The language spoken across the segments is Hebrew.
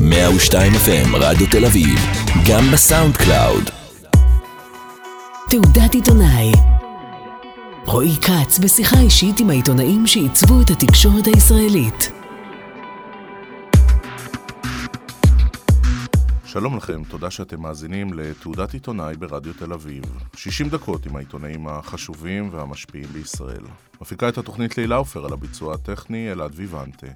102 FM רדיו תל אביב, גם ב SoundCloud. תעודת עיתונאי רועי כץ בשיחה אישית עם העיתונאים שעיצבו את התקשורת הישראלית. שלום לכם, תודה שאתם מאזינים לתעודת עיתונאי ברדיו תל אביב. 60 דקות עם העיתונאים החשובים והמשפיעים בישראל. מפיקה את התוכנית לילה עופר על הביצוע הטכני אלעד ויוונטה.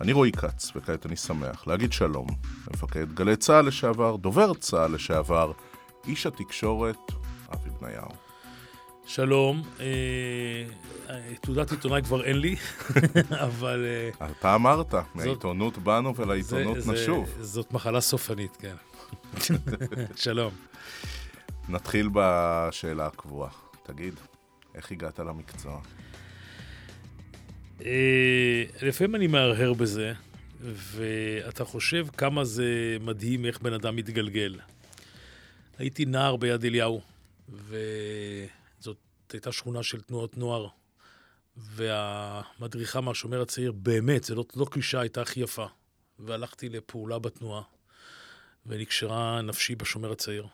אני רועי כץ, וכעת אני שמח להגיד שלום למפקד גלי צה"ל לשעבר, דובר צה"ל לשעבר, איש התקשורת, אבי בניהו. שלום, אה, תעודת עיתונאי כבר אין לי, אבל... אה, אתה אמרת, מהעיתונות באנו ולעיתונות נשוב. זה, זאת מחלה סופנית, כן. שלום. נתחיל בשאלה הקבועה. תגיד, איך הגעת למקצוע? אה, לפעמים אני מהרהר בזה, ואתה חושב כמה זה מדהים איך בן אדם מתגלגל. הייתי נער ביד אליהו, וזאת הייתה שכונה של תנועות נוער, והמדריכה מהשומר הצעיר, באמת, זו לא, לא קלישה, הייתה הכי יפה. והלכתי לפעולה בתנועה, ונקשרה נפשי בשומר הצעיר.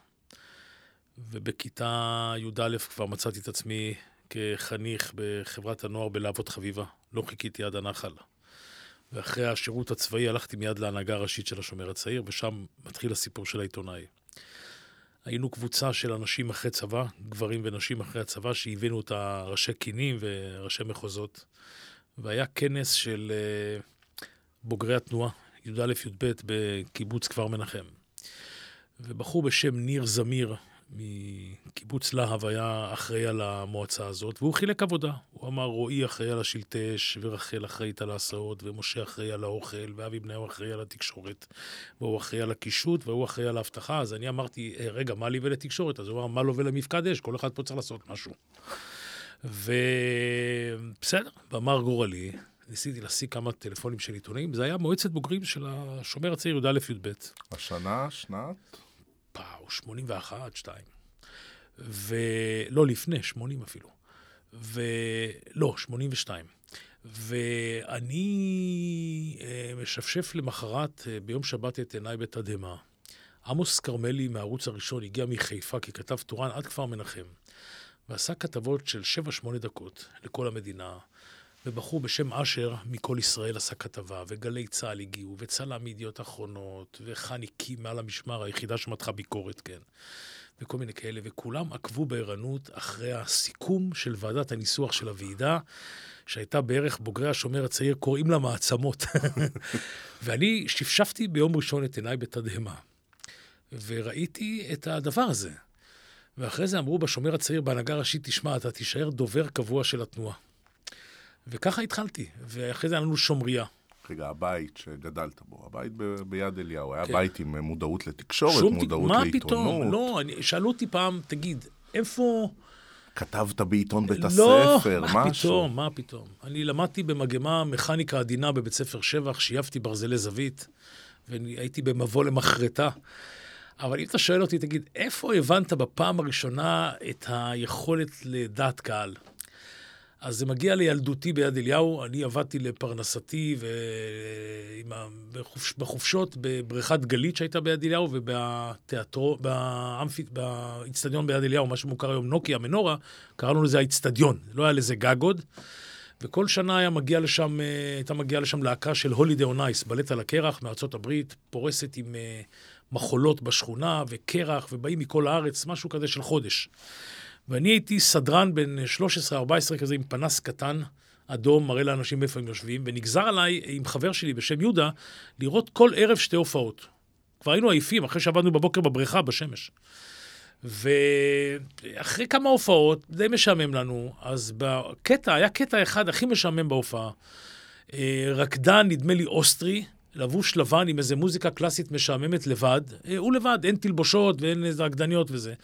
ובכיתה י"א כבר מצאתי את עצמי כחניך בחברת הנוער בלהבות חביבה. לא חיכיתי עד הנחל. ואחרי השירות הצבאי הלכתי מיד להנהגה הראשית של השומר הצעיר, ושם מתחיל הסיפור של העיתונאי. היינו קבוצה של אנשים אחרי צבא, גברים ונשים אחרי הצבא, שהבאנו את הראשי קינים וראשי מחוזות. והיה כנס של אה, בוגרי התנועה, י"א-י"ב, בקיבוץ כפר מנחם. ובחור בשם ניר זמיר, מקיבוץ להב היה אחראי על המועצה הזאת, והוא חילק עבודה. הוא אמר, רועי אחראי על השלטי אש, ורחל אחראית על ההסעות, ומשה אחראי על האוכל, ואבי בניהו אחראי על התקשורת, והוא אחראי על הקישוט, והוא אחראי על האבטחה. אז אני אמרתי, אה, רגע, מה לי ולתקשורת? אז הוא אמר, מה לו ולמפקד אש? כל אחד פה צריך לעשות משהו. ובסדר, ואמר גורלי, ניסיתי להשיג כמה טלפונים של עיתונאים, זה היה מועצת בוגרים של השומר הצעיר י"א-י"ב. השנה, שנת? פאו, 81, 2. ולא, לפני, 80 אפילו. ולא, 82. ואני אה, משפשף למחרת, אה, ביום שבת את עיניי בתדהמה. עמוס כרמלי מהערוץ הראשון הגיע מחיפה ככתב תורן עד כפר מנחם, ועשה כתבות של 7-8 דקות לכל המדינה, ובחור בשם אשר מכל ישראל עשה כתבה, וגלי צה"ל הגיעו, וצלם מידיעות אחרונות, וחניקים מעל המשמר, היחידה שמתחה ביקורת, כן. וכל מיני כאלה, וכולם עקבו בערנות אחרי הסיכום של ועדת הניסוח של הוועידה, שהייתה בערך בוגרי השומר הצעיר, קוראים לה מעצמות. ואני שפשפתי ביום ראשון את עיניי בתדהמה, וראיתי את הדבר הזה. ואחרי זה אמרו בשומר הצעיר בהנהגה ראשית, תשמע, אתה תישאר דובר קבוע של התנועה. וככה התחלתי, ואחרי זה היה לנו שומריה. רגע, הבית שגדלת בו, הבית ב- ביד אליהו, היה כן. בית עם מודעות לתקשורת, שום מודעות מה לעיתונות. פתאום? לא, אני, שאלו אותי פעם, תגיד, איפה... כתבת בעיתון בית לא, הספר, מה משהו. פתאום, מה פתאום. אני למדתי במגמה מכניקה עדינה בבית ספר שבח, שייפתי ברזלי זווית, והייתי במבוא למחרטה. אבל אם אתה שואל אותי, תגיד, איפה הבנת בפעם הראשונה את היכולת לדעת קהל? אז זה מגיע לילדותי ביד אליהו, אני עבדתי לפרנסתי בחופש, בחופשות בבריכת גלית שהייתה ביד אליהו ובתיאטרו, באמפית, באיצטדיון ביד אליהו, מה שמוכר היום נוקיה, מנורה, קראנו לזה האיצטדיון, לא היה לזה גג עוד. וכל שנה היה מגיע לשם, הייתה מגיעה לשם להקה של הולידי און אייס, בלט על הקרח מארצות הברית, פורסת עם אה, מחולות בשכונה וקרח, ובאים מכל הארץ, משהו כזה של חודש. ואני הייתי סדרן בן 13-14 כזה עם פנס קטן, אדום, מראה לאנשים איפה הם יושבים, ונגזר עליי עם חבר שלי בשם יהודה לראות כל ערב שתי הופעות. כבר היינו עייפים, אחרי שעבדנו בבוקר בבריכה, בשמש. ואחרי כמה הופעות, די משעמם לנו, אז בקטע, היה קטע אחד הכי משעמם בהופעה. אה, רקדן, נדמה לי אוסטרי, לבוש לבן עם איזה מוזיקה קלאסית משעממת לבד, אה, הוא לבד, אין תלבושות ואין איזה רקדניות וזה.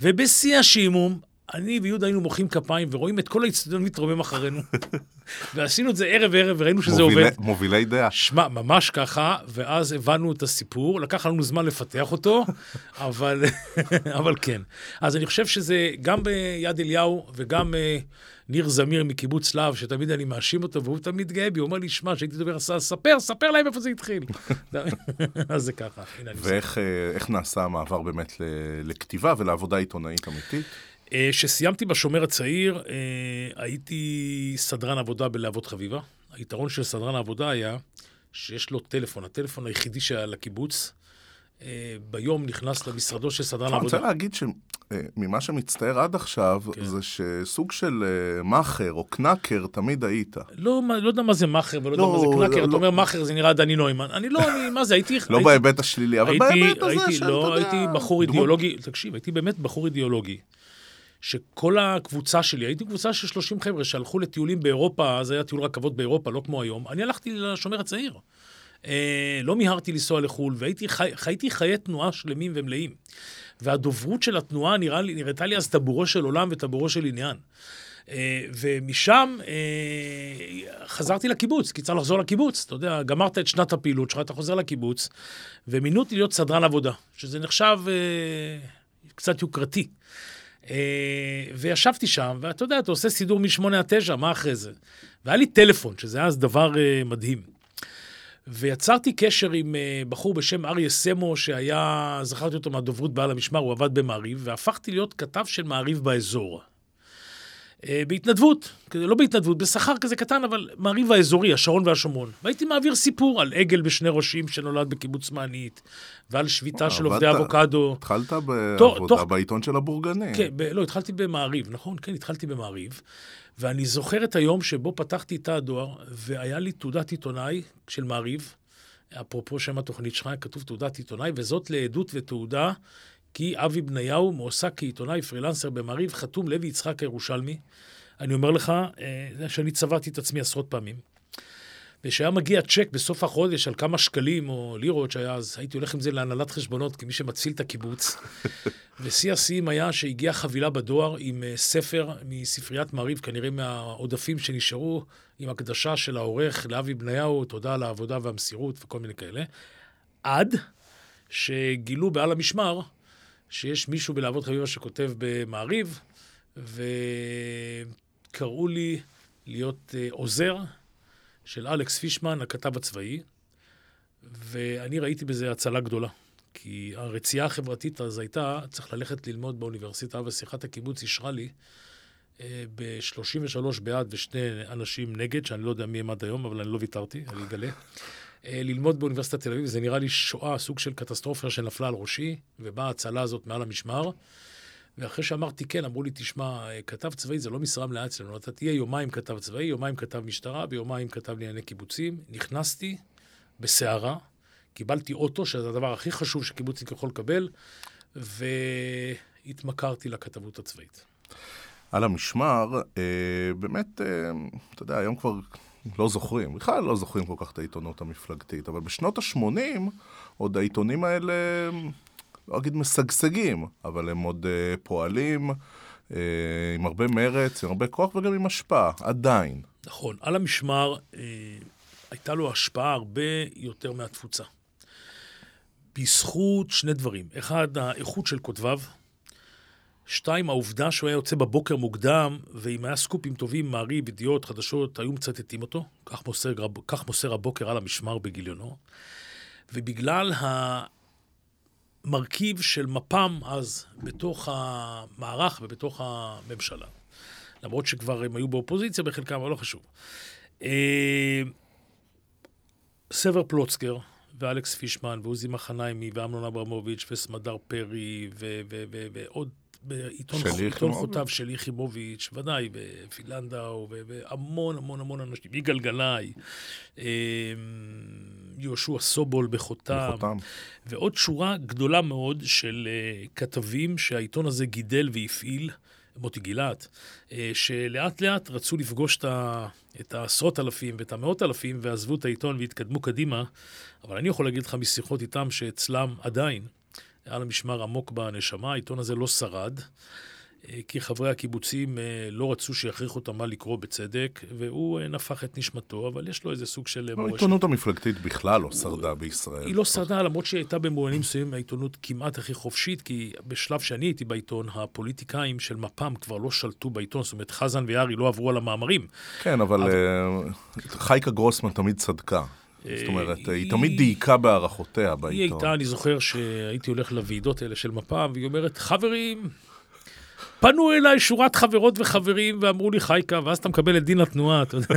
ובשיא השעמום, אני ויהודה היינו מוחאים כפיים ורואים את כל האצטדיון מתרומם אחרינו. ועשינו את זה ערב ערב וראינו שזה מובילי- עובד. מובילי דעה. שמע, ממש ככה, ואז הבנו את הסיפור, לקח לנו זמן לפתח אותו, אבל, אבל כן. אז אני חושב שזה גם ביד אליהו וגם אה, ניר זמיר מקיבוץ להב, שתמיד אני מאשים אותו, והוא תמיד גאה בי, הוא אומר לי, שמע, כשהייתי דובר ספר, ספר להם איפה זה התחיל. אז זה ככה. ואיך אה, נעשה המעבר באמת לכתיבה ולעבודה עיתונאית אמיתית? כשסיימתי בשומר הצעיר, אה, הייתי סדרן עבודה בלהבות חביבה. היתרון של סדרן העבודה היה שיש לו טלפון, הטלפון היחידי שהיה לקיבוץ. אה, ביום נכנס למשרדו של סדרן אני רוצה. להגיד שממה שמצטער עד עכשיו, כן. זה שסוג של אה, מאכר או קנאקר תמיד היית. לא, לא יודע מה זה מאכר ולא יודע לא, מה זה קלאקר. לא, אתה לא. אומר מאכר, זה נראה דני נוימן. אני לא, אני, מה זה, הייתי... לא הייתי- בהיבט השלילי, אבל בהיבט הזה הייתי, של, לא, יודע, הייתי בחור. אידיאולוגי, תקשיב, הייתי באמת בחור אידיאולוגי. שכל הקבוצה שלי, הייתי קבוצה של 30 חבר'ה שהלכו לטיולים באירופה, אז היה טיול רכבות באירופה, לא כמו היום. אני הלכתי לשומר הצעיר. אה, לא מיהרתי לנסוע לחו"ל, והייתי חי, חיי תנועה שלמים ומלאים. והדוברות של התנועה נראה לי, נראתה לי אז טבורו של עולם וטבורו של עניין. אה, ומשם אה, חזרתי לקיבוץ, כי צריך לחזור לקיבוץ. אתה יודע, גמרת את שנת הפעילות שלך, אתה חוזר לקיבוץ, ומינו אותי להיות סדרן עבודה, שזה נחשב אה, קצת יוקרתי. אה, וישבתי שם, ואתה יודע, אתה עושה סידור מ-8 עד 9, מה אחרי זה? והיה לי טלפון, שזה היה אז דבר אה, מדהים. ויצרתי קשר עם אה, בחור בשם אריה סמו, שהיה, זכרתי אותו מהדוברות בעל המשמר, הוא עבד במעריב, והפכתי להיות כתב של מעריב באזור. אה, בהתנדבות, לא בהתנדבות, בשכר כזה קטן, אבל מעריב האזורי, השרון והשומרון. והייתי מעביר סיפור על עגל בשני ראשים שנולד בקיבוץ מענית, ועל שביתה של עובדי אבוקדו. התחלת בעבודה בעיתון של הבורגני. כן, לא, התחלתי במעריב, נכון? כן, התחלתי במעריב. ואני זוכר את היום שבו פתחתי תא הדואר, והיה לי תעודת עיתונאי של מעריב, אפרופו שם התוכנית שלך, כתוב תעודת עיתונאי, וזאת לעדות ותעודה, כי אבי בניהו מועסק כעיתונאי פרילנסר במעריב, חתום לוי יצחק הירושלמי. אני אומר לך, אה, שאני צבעתי את עצמי עשרות פעמים. וכשהיה מגיע צ'ק בסוף החודש על כמה שקלים או לירות שהיה אז, הייתי הולך עם זה להנהלת חשבונות כמי שמציל את הקיבוץ. ושיא השיאים היה שהגיעה חבילה בדואר עם אה, ספר מספריית מעריב, כנראה מהעודפים שנשארו, עם הקדשה של העורך לאבי בניהו, תודה על העבודה והמסירות וכל מיני כאלה. עד שגילו בעל המשמר שיש מישהו בלהבות חביבה שכותב במעריב, וקראו לי להיות אה, עוזר של אלכס פישמן, הכתב הצבאי, ואני ראיתי בזה הצלה גדולה. כי הרצייה החברתית אז הייתה, צריך ללכת ללמוד באוניברסיטה, ושיחת הקיבוץ אישרה לי אה, ב-33 בעד ושני אנשים נגד, שאני לא יודע מי הם עד היום, אבל אני לא ויתרתי, אני אגלה. אה, ללמוד באוניברסיטת תל אביב, זה נראה לי שואה, סוג של קטסטרופה שנפלה על ראשי, ובאה ההצלה הזאת מעל המשמר. ואחרי שאמרתי כן, אמרו לי, תשמע, אה, כתב צבאי זה לא משרה מלאה אצלנו, אתה תהיה יומיים כתב צבאי, יומיים כתב משטרה, ויומיים כתב לענייני קיבוצים. נכנסתי בסערה, קיבלתי אוטו, שזה הדבר הכי חשוב שקיבוצניק יכול לקבל, והתמכרתי לכתבות הצבאית. על המשמר, אה, באמת, אתה יודע, היום כבר לא זוכרים, בכלל לא זוכרים כל כך את העיתונות המפלגתית, אבל בשנות ה-80 עוד העיתונים האלה, לא אגיד משגשגים, אבל הם עוד אה, פועלים אה, עם הרבה מרץ, עם הרבה כוח וגם עם השפעה, עדיין. נכון, על המשמר אה, הייתה לו השפעה הרבה יותר מהתפוצה. בזכות שני דברים. אחד, האיכות של כותביו. שתיים, העובדה שהוא היה יוצא בבוקר מוקדם, ואם היה סקופים טובים, מעריב, ידיעות, חדשות, היו מצטטים אותו. כך מוסר, כך מוסר הבוקר על המשמר בגיליונו. ובגלל המרכיב של מפ"ם אז בתוך המערך ובתוך הממשלה. למרות שכבר הם היו באופוזיציה בחלקם, אבל לא חשוב. אה, סבר פלוצקר ואלכס פישמן ועוזי מחניימי ואמנון אברמוביץ' וסמדר פרי ועוד בעיתון שלי ח- עיתון יחימוביץ'. חוטב של יחימוביץ', ודאי, ופילנדאו, ו- והמון המון המון אנשים, יגאל גלאי, אה, יהושע סובול בחותם, בחותם. ועוד שורה גדולה מאוד של uh, כתבים שהעיתון הזה גידל והפעיל, מוטי גילת, uh, שלאט לאט רצו לפגוש את, ה, את העשרות אלפים ואת המאות אלפים ועזבו את העיתון והתקדמו קדימה, אבל אני יכול להגיד לך משיחות איתם שאצלם עדיין היה למשמר עמוק בנשמה, העיתון הזה לא שרד. אה, כי חברי הקיבוצים אה, לא רצו שיכריחו אותם מה לקרוא בצדק, והוא אה, נפח את נשמתו, אבל יש לו איזה סוג של מורשת. העיתונות המפלגתית בכלל לא שרדה בישראל. היא לא שרדה, למרות שהיא הייתה במובנים מסוימים העיתונות כמעט הכי חופשית, כי בשלב שאני הייתי בעיתון, הפוליטיקאים של מפ"ם כבר לא שלטו בעיתון, זאת אומרת, חזן ויערי לא עברו על המאמרים. כן, אבל חייקה גרוסמן תמיד צדקה. זאת אומרת, היא תמיד דייקה בהערכותיה בעיתון. היא הייתה, אני זוכר שהייתי הולך לוועידות האלה של מפ"ם, והיא אומרת, חברים, פנו אליי שורת חברות וחברים ואמרו לי חייקה, ואז אתה מקבל את דין התנועה, אתה יודע.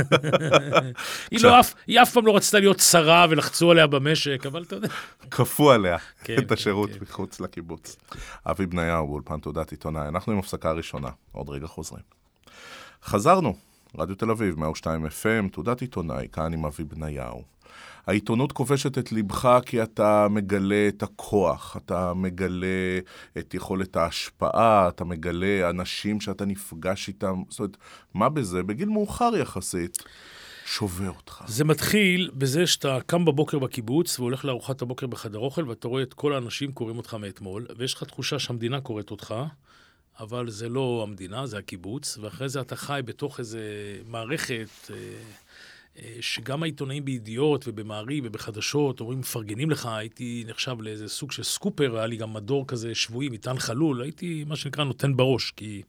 היא, לא אף, היא אף פעם לא רצתה להיות שרה ולחצו עליה במשק, אבל אתה יודע. כפו עליה כן, את השירות כן, מחוץ לקיבוץ. אבי בניהו, באולפן תעודת עיתונאי. אנחנו עם הפסקה ראשונה, עוד רגע חוזרים. חזרנו, רדיו תל אביב, 102 FM, תעודת עיתונאי, כאן עם אבי בניהו. העיתונות כובשת את ליבך כי אתה מגלה את הכוח, אתה מגלה את יכולת ההשפעה, אתה מגלה אנשים שאתה נפגש איתם. זאת אומרת, מה בזה? בגיל מאוחר יחסית. שובר אותך. זה מתחיל בזה שאתה קם בבוקר בקיבוץ והולך לארוחת הבוקר בחדר אוכל ואתה רואה את כל האנשים קוראים אותך מאתמול, ויש לך תחושה שהמדינה קוראת אותך, אבל זה לא המדינה, זה הקיבוץ, ואחרי זה אתה חי בתוך איזה מערכת... אה, שגם העיתונאים בידיעות ובמעריב ובחדשות אומרים, מפרגנים לך, הייתי נחשב לאיזה סוג של סקופר, היה לי גם מדור כזה שבועי, מטען חלול, הייתי מה שנקרא נותן בראש, כי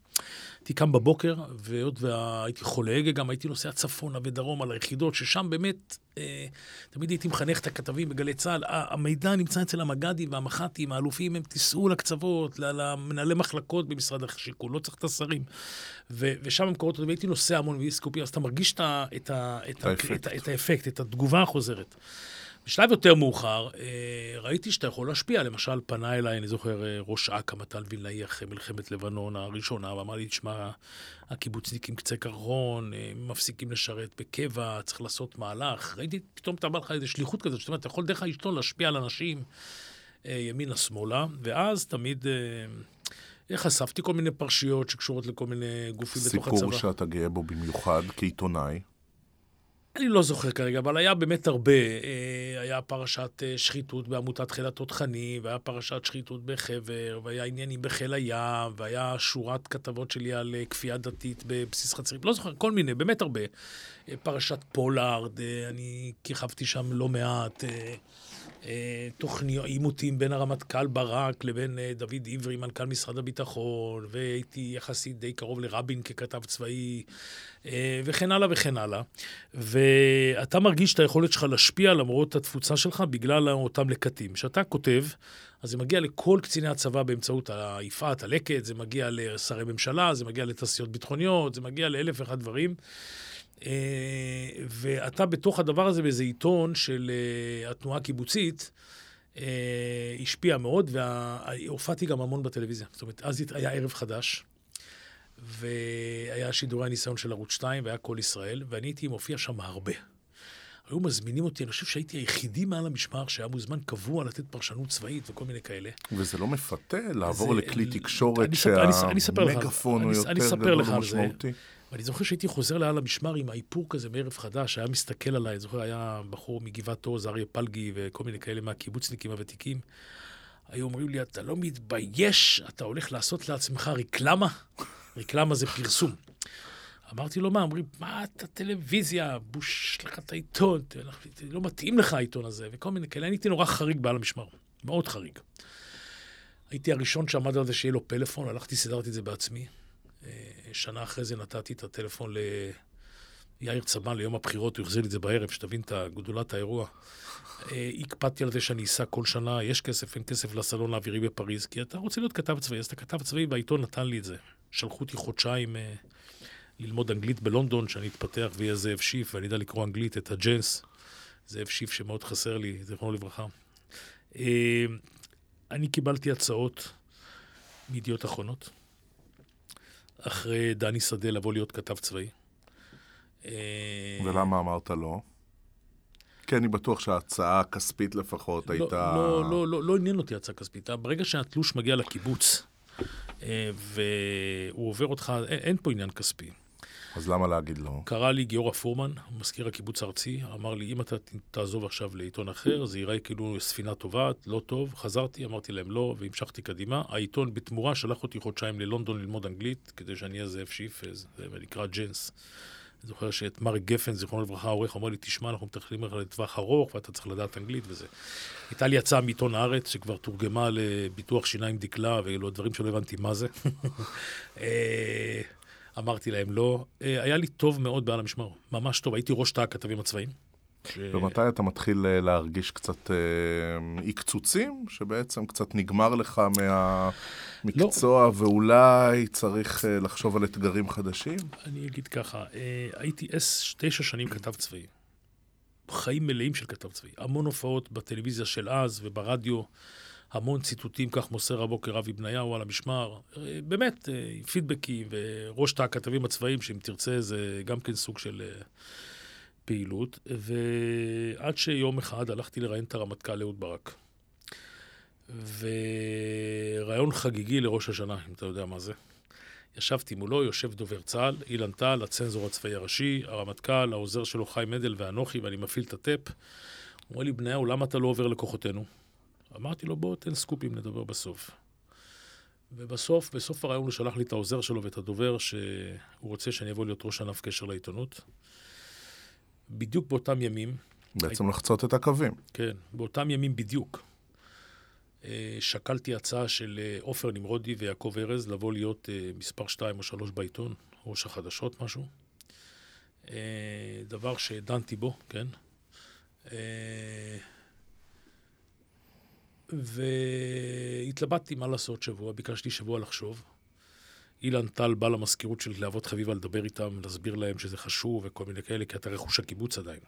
הייתי קם בבוקר, והיות והייתי חולה הגה, גם הייתי נוסע צפונה ודרומה ליחידות, ששם באמת, אה, תמיד הייתי מחנך את הכתבים בגלי צה"ל. המידע נמצא אצל המג"דים והמח"טים, האלופים, הם תיסעו לקצוות, למנהלי מחלקות במשרד השיכון, לא צריך את השרים. ושם הם קוראות, והייתי נוסע המון ואיסקופי, אז אתה מרגיש את האפקט, את התגובה החוזרת. בשלב יותר מאוחר, אה, ראיתי שאתה יכול להשפיע. למשל, פנה אליי, אני זוכר, אה, ראש אכ"א, מתן וילנאי, אחרי מלחמת לבנון הראשונה, ואמר לי, תשמע, הקיבוצניקים קצה קרחון, אה, מפסיקים לשרת בקבע, צריך לעשות מהלך. ראיתי, פתאום אתה בא לך איזו שליחות כזאת, זאת אומרת, אתה יכול דרך העיתון להשפיע על אנשים ימינה-שמאלה, ואז תמיד... חשפתי כל מיני פרשיות שקשורות לכל מיני גופים בתוך הצבא. סיפור שאתה גאה בו במיוחד כעיתונאי. אני לא זוכר כרגע, אבל היה באמת הרבה. אה, היה פרשת אה, שחיתות בעמותת חיל התותחנים, והיה פרשת שחיתות בחבר, והיה עניינים בחיל הים, והיה שורת כתבות שלי על אה, כפייה דתית בבסיס חצרים. לא זוכר, כל מיני, באמת הרבה. פרשת פולארד, אני כיכבתי שם לא מעט. אה, תוכניות, עימותים בין הרמטכ"ל ברק לבין אה, דוד עברי, מנכ"ל משרד הביטחון, והייתי יחסית די קרוב לרבין ככתב צבאי, אה, וכן הלאה וכן הלאה. ואתה מרגיש את היכולת שלך להשפיע למרות התפוצה שלך בגלל אותם לקטים. כשאתה כותב, אז זה מגיע לכל קציני הצבא באמצעות היפעת, הלקט, זה מגיע לשרי ממשלה, זה מגיע לתעשיות ביטחוניות, זה מגיע לאלף ואחד דברים. אה, ואתה בתוך הדבר הזה באיזה עיתון של אה, התנועה הקיבוצית, אה, השפיע מאוד, והופעתי גם המון בטלוויזיה. זאת אומרת, אז היה ערב חדש, והיה שידורי הניסיון של ערוץ 2, והיה כל ישראל, ואני הייתי מופיע שם הרבה. היו מזמינים אותי, אני חושב שהייתי היחידי מעל המשמר שהיה מוזמן קבוע לתת פרשנות צבאית וכל מיני כאלה. וזה לא מפתה לעבור זה, לכלי תקשורת שהמגפון הוא יותר גדול ומשמעותי? ואני זוכר שהייתי חוזר לעל המשמר עם האיפור כזה מערב חדש, היה מסתכל עליי, אני זוכר, היה בחור מגבעת עוז, אריה פלגי וכל מיני כאלה מהקיבוצניקים הוותיקים. היו אומרים לי, אתה לא מתבייש, אתה הולך לעשות לעצמך רקלמה? רקלמה זה פרסום. אמרתי לו, מה? אומרים, מה אתה טלוויזיה, בוש לך את העיתון, לא מתאים לך העיתון הזה, וכל מיני כאלה. אני הייתי נורא חריג בעל המשמר, מאוד חריג. הייתי הראשון שעמד על זה שיהיה לו פלאפון, הלכתי, סידרתי את זה בעצמי. שנה אחרי זה נתתי את הטלפון ליאיר צבן ליום הבחירות, הוא החזיר לי את זה בערב, שתבין את גדולת האירוע. אה, הקפדתי על זה שאני אסע כל שנה, יש כסף, אין כסף לסלון האווירי בפריז, כי אתה רוצה להיות כתב צבאי, אז אתה כתב צבאי והעיתון נתן לי את זה. שלחו אותי חודשיים אה, ללמוד אנגלית בלונדון, שאני אתפתח ויהיה זאב שיף, ואני אדע לקרוא אנגלית, את הג'נס. זאב שיף שמאוד חסר לי, זיכרונו לברכה. אה, אני קיבלתי הצעות מידיעות אחרונות. אחרי דני שדה לבוא להיות כתב צבאי. אה, ולמה אמרת לא? כי אני בטוח שההצעה הכספית לפחות לא, הייתה... לא, לא, לא, לא עניין אותי הצעה כספית. ברגע שהתלוש מגיע לקיבוץ, אה, והוא עובר אותך, אין, אין פה עניין כספי. אז למה להגיד לא? קרא לי גיורא פורמן, מזכיר הקיבוץ הארצי, אמר לי, אם אתה תעזוב עכשיו לעיתון אחר, זה ייראה כאילו ספינה טובעת, לא טוב. חזרתי, אמרתי להם לא, והמשכתי קדימה. העיתון בתמורה שלח אותי חודשיים ללונדון ללמוד אנגלית, כדי שאני אהיה זאב שיפז, זה נקרא ג'נס. אני זוכר שאת מריק גפן, זיכרונו לברכה, העורך, אמר לי, תשמע, אנחנו מתכננים לך לטווח ארוך, ואתה צריך לדעת אנגלית וזה. הייתה לי הצעה מעיתון הארץ, שכבר תורגמה לביטוח שיניים דקלה, ואילו דברים שלא הבנתי מה זה. אה, אמרתי להם לא. אה, היה לי טוב מאוד בעל המשמר, ממש טוב. הייתי ראש תא הכתבים הצבאיים. ש... ומתי אתה מתחיל אה, להרגיש קצת אי קצוצים, שבעצם קצת נגמר לך מהמקצוע, לא. ואולי צריך לחשוב על אתגרים חדשים? אני אגיד ככה, הייתי תשע שנים כתב צבאי. חיים מלאים של כתב צבאי. המון הופעות בטלוויזיה של אז וברדיו. המון ציטוטים, כך מוסר הבוקר אבי בניהו על המשמר. אה, באמת, אה, פידבקים וראש תא הכתבים הצבאיים, שאם תרצה, זה גם כן סוג של אה, פעילות. ועד שיום אחד הלכתי לראיין את הרמטכ"ל אהוד ברק. וראיון חגיגי לראש השנה, אם אתה יודע מה זה. ישבתי מולו, יושב דובר צה"ל, אילן טל, הצנזור הצבאי הראשי, הרמטכ"ל, העוזר שלו חיים מדל ואנוכי, ואני מפעיל את הטאפ. הוא אומר לי, בניהו, למה אתה לא עובר לכוחותינו? אמרתי לו, בוא, תן סקופים, נדבר בסוף. ובסוף, בסוף הרעיון הוא שלח לי את העוזר שלו ואת הדובר, שהוא רוצה שאני אבוא להיות ראש ענף קשר לעיתונות. בדיוק באותם ימים... בעצם הי... לחצות את הקווים. כן, באותם ימים בדיוק. אה, שקלתי הצעה של אה, עופר נמרודי ויעקב ארז לבוא להיות אה, מספר 2 או 3 בעיתון, ראש החדשות, משהו. דבר שדנתי בו, כן. והתלבטתי מה לעשות שבוע, ביקשתי שבוע לחשוב. אילן טל בא למזכירות של להבות חביבה לדבר איתם, להסביר להם שזה חשוב וכל מיני כאלה, כי אתה רכוש הקיבוץ עדיין.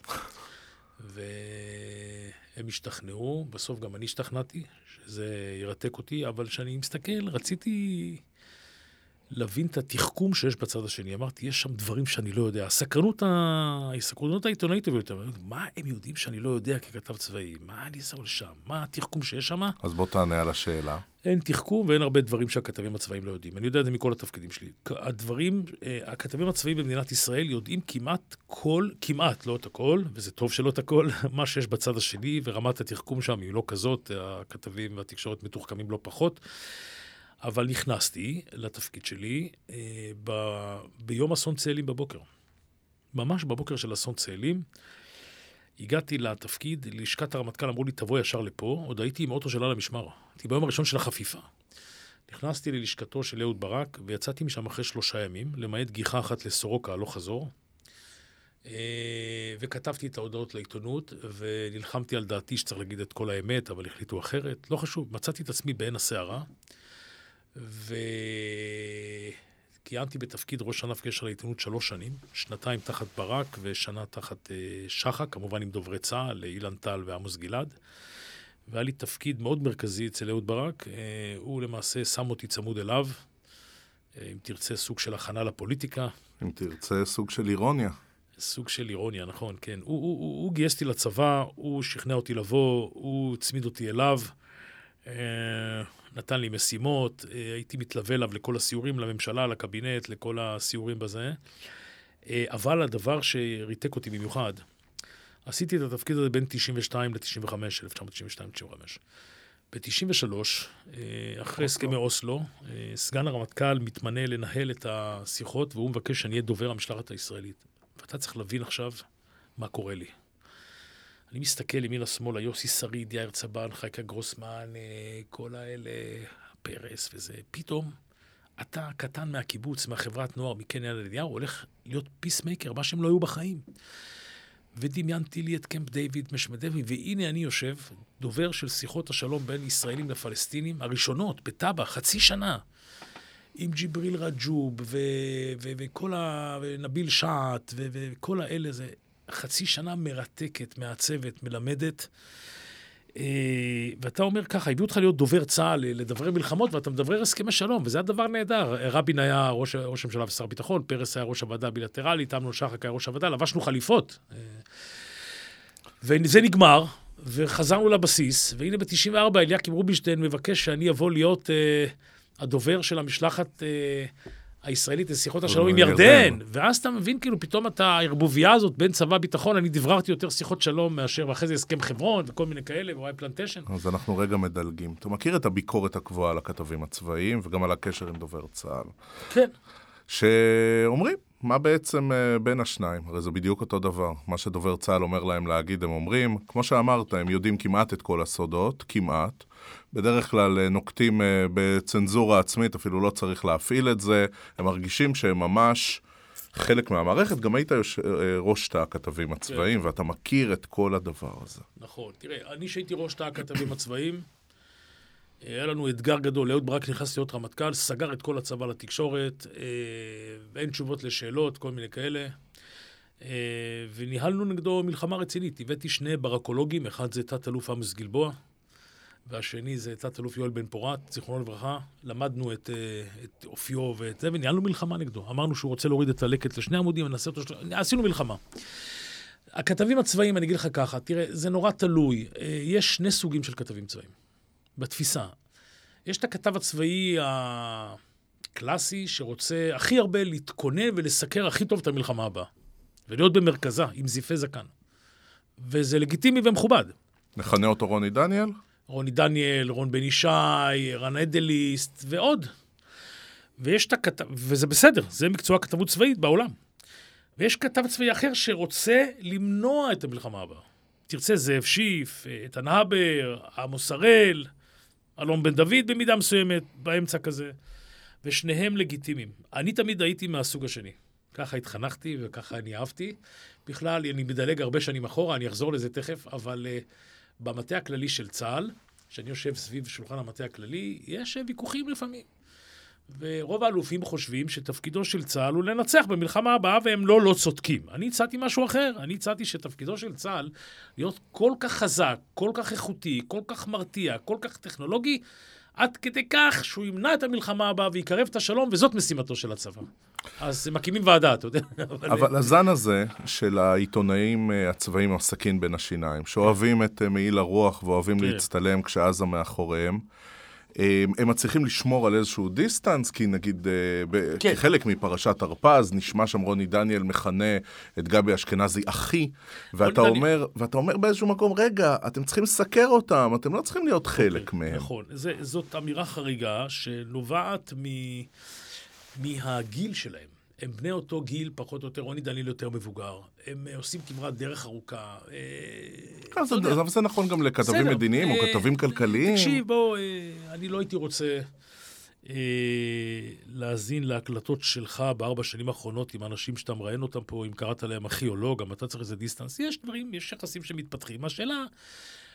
והם השתכנעו, בסוף גם אני השתכנעתי, שזה ירתק אותי, אבל כשאני מסתכל, רציתי להבין את התחכום שיש בצד השני. אמרתי, יש שם דברים שאני לא יודע. הסקרנות, ה... הסקרנות העיתונאית אותם. מה הם יודעים שאני לא יודע ככתב צבאי? מה אני אעשה לשם? מה התחכום שיש שם? אז בוא תענה על השאלה. אין תחכום ואין הרבה דברים שהכתבים הצבאיים לא יודעים. אני יודע את זה מכל התפקידים שלי. הדברים, אה, הכתבים הצבאיים במדינת ישראל יודעים כמעט כל, כמעט, לא את הכל, וזה טוב שלא את הכל, מה שיש בצד השני, ורמת התחכום שם היא לא כזאת, הכתבים והתקשורת מתוחכמים לא פחות. אבל נכנסתי לתפקיד שלי אה, ב, ביום אסון צאלים בבוקר. ממש בבוקר של אסון צאלים. הגעתי לתפקיד, ללשכת הרמטכ"ל אמרו לי, תבוא ישר לפה, עוד הייתי עם אוטו של על המשמר. הייתי ביום הראשון של החפיפה. נכנסתי ללשכתו של אהוד ברק, ויצאתי משם אחרי שלושה ימים, למעט גיחה אחת לסורוקה הלוך חזור. אה, וכתבתי את ההודעות לעיתונות, ונלחמתי על דעתי שצריך להגיד את כל האמת, אבל החליטו אחרת. לא חשוב, מצאתי את עצמי בעין הסערה. וכיהנתי בתפקיד ראש ענף קשר לעיתונות שלוש שנים, שנתיים תחת ברק ושנה תחת אה, שחק, כמובן עם דוברי צה"ל, אילן טל ועמוס גלעד. והיה לי תפקיד מאוד מרכזי אצל אהוד ברק. אה, הוא למעשה שם אותי צמוד אליו, אה, אם תרצה סוג של הכנה לפוליטיקה. אם תרצה סוג של אירוניה. סוג של אירוניה, נכון, כן. הוא, הוא, הוא, הוא גייס אותי לצבא, הוא שכנע אותי לבוא, הוא הצמיד אותי אליו. נתן לי משימות, אה, הייתי מתלווה אליו לכל הסיורים, לממשלה, לקבינט, לכל הסיורים בזה. אה, אבל הדבר שריתק אותי במיוחד, עשיתי את התפקיד הזה בין 92 ל-95, 1992-95. ב-93, אחרי הסכמי אוסלו, אה, סגן הרמטכ"ל מתמנה לנהל את השיחות, והוא מבקש שאני אהיה דובר המשלחת הישראלית. ואתה צריך להבין עכשיו מה קורה לי. אני מסתכל ימינה-שמאלה, יוסי שריד, יאיר צבן, חייקה גרוסמן, אה, כל האלה, פרס וזה. פתאום אתה קטן מהקיבוץ, מהחברת נוער, מקן יד אליהו, הולך להיות peacemaker, מה שהם לא היו בחיים. ודמיינתי לי את קמפ דיוויד, משמד דיוויד, והנה אני יושב, דובר של שיחות השלום בין ישראלים לפלסטינים, הראשונות, בטאבה, חצי שנה. עם ג'יבריל רג'וב, וכל ה... ונביל שעט, וכל האלה, זה חצי שנה מרתקת, מעצבת, מלמדת. אה, ואתה אומר ככה, הביאו אותך להיות דובר צה"ל, לדברי מלחמות, ואתה מדברר הסכמי שלום, וזה הדבר נהדר. רבין היה ראש, הממשלה ושר הביטחון, פרס היה ראש הוועדה הבילטרלית, אמנון שחק היה ראש הוועדה, לבשנו חליפות. אה, וזה נגמר, וחזרנו לבסיס, והנה ב-94 אליקים רובינשטיין מבקש שאני אבוא להיות uh, הדובר של המשלחת uh, הישראלית לשיחות השלום עם ירדן. ואז אתה מבין כאילו פתאום את הערבוביה הזאת בין צבא ביטחון, אני דבררתי יותר שיחות שלום מאשר, ואחרי זה הסכם חברון וכל מיני כאלה, ווואי פלנטיישן. אז אנחנו רגע מדלגים. אתה מכיר את הביקורת הקבועה על הכתבים הצבאיים, וגם על הקשר עם דובר צה"ל, כן. שאומרים, מה בעצם אה, בין השניים? הרי זה בדיוק אותו דבר. מה שדובר צה"ל אומר להם להגיד, הם אומרים, כמו שאמרת, הם יודעים כמעט את כל הסודות, כמעט. בדרך כלל אה, נוקטים אה, בצנזורה עצמית, אפילו לא צריך להפעיל את זה. הם מרגישים שהם ממש חלק מהמערכת. גם היית יוש... אה, ראש תא הכתבים הצבאיים, ואתה מכיר את כל הדבר הזה. נכון. תראה, אני שהייתי ראש תא הכתבים הצבאיים, היה לנו אתגר גדול. אהוד ברק נכנס להיות רמטכ"ל, סגר את כל הצבא לתקשורת, אין תשובות לשאלות, כל מיני כאלה. וניהלנו נגדו מלחמה רצינית. הבאתי שני ברקולוגים, אחד זה תת-אלוף עמוס גלבוע, והשני זה תת-אלוף יואל בן פורת, זיכרונו לברכה. למדנו את, אה, את אופיו ואת זה, וניהלנו מלחמה נגדו. אמרנו שהוא רוצה להוריד את הלקט לשני עמודים, ונעשה אותו... של- עשינו מלחמה. הכתבים הצבאיים, אני אגיד לך ככה, תראה, זה נורא תלוי. אה, יש שני סוגים של כתבים צבאיים, בתפיסה. יש את הכתב הצבאי הקלאסי, שרוצה הכי הרבה להתכונן ולסקר הכי טוב את המלחמה הבאה. ולהיות במרכזה, עם זיפי זקן. וזה לגיטימי ומכובד. נכנה אותו רוני דניאל? רוני דניאל, רון בן ישי, רן אדליסט ועוד. ויש את הכתב, וזה בסדר, זה מקצוע כתבות צבאית בעולם. ויש כתב צבאי אחר שרוצה למנוע את המלחמה הבאה. תרצה זאב שיף, איתן הבר, עמוס הראל, אלון בן דוד במידה מסוימת, באמצע כזה, ושניהם לגיטימיים. אני תמיד הייתי מהסוג השני. ככה התחנכתי וככה אני אהבתי. בכלל, אני מדלג הרבה שנים אחורה, אני אחזור לזה תכף, אבל uh, במטה הכללי של צה"ל, כשאני יושב סביב שולחן המטה הכללי, יש אה, ויכוחים לפעמים. ורוב האלופים חושבים שתפקידו של צה"ל הוא לנצח במלחמה הבאה, והם לא לא צודקים. אני הצעתי משהו אחר. אני הצעתי שתפקידו של צה"ל להיות כל כך חזק, כל כך איכותי, כל כך מרתיע, כל כך טכנולוגי, עד כדי כך שהוא ימנע את המלחמה הבאה ויקרב את השלום, וזאת משימתו של הצבא. אז מקימים ועדה, אתה יודע. אבל הזן הזה של העיתונאים אה, הצבאיים עם הסכין בין השיניים, שאוהבים את אה, מעיל הרוח ואוהבים כן. להצטלם כשעזה מאחוריהם, אה, הם מצליחים לשמור על איזשהו דיסטנס, כי נגיד ב- כן. כחלק מפרשת הרפז, נשמע שם רוני דניאל מכנה את גבי אשכנזי אחי, ואתה אומר, ואתה אומר באיזשהו מקום, רגע, אתם צריכים לסקר אותם, אתם לא צריכים להיות חלק מהם. נכון. זאת אמירה חריגה שנובעת מ... מהגיל שלהם. הם בני אותו גיל, פחות או יותר, רוני דניאל יותר מבוגר. הם אה, עושים כברת דרך ארוכה. אה, יודע. אבל זה נכון גם לכתבים. מדיניים או אה, כתבים כלכליים. תקשיב, בוא, אה, אני לא הייתי רוצה אה, להאזין להקלטות שלך בארבע שנים האחרונות עם אנשים שאתה מראיין אותם פה, אם קראת להם אחי או לא, גם אתה צריך איזה דיסטנס. יש דברים, יש יחסים שמתפתחים. השאלה,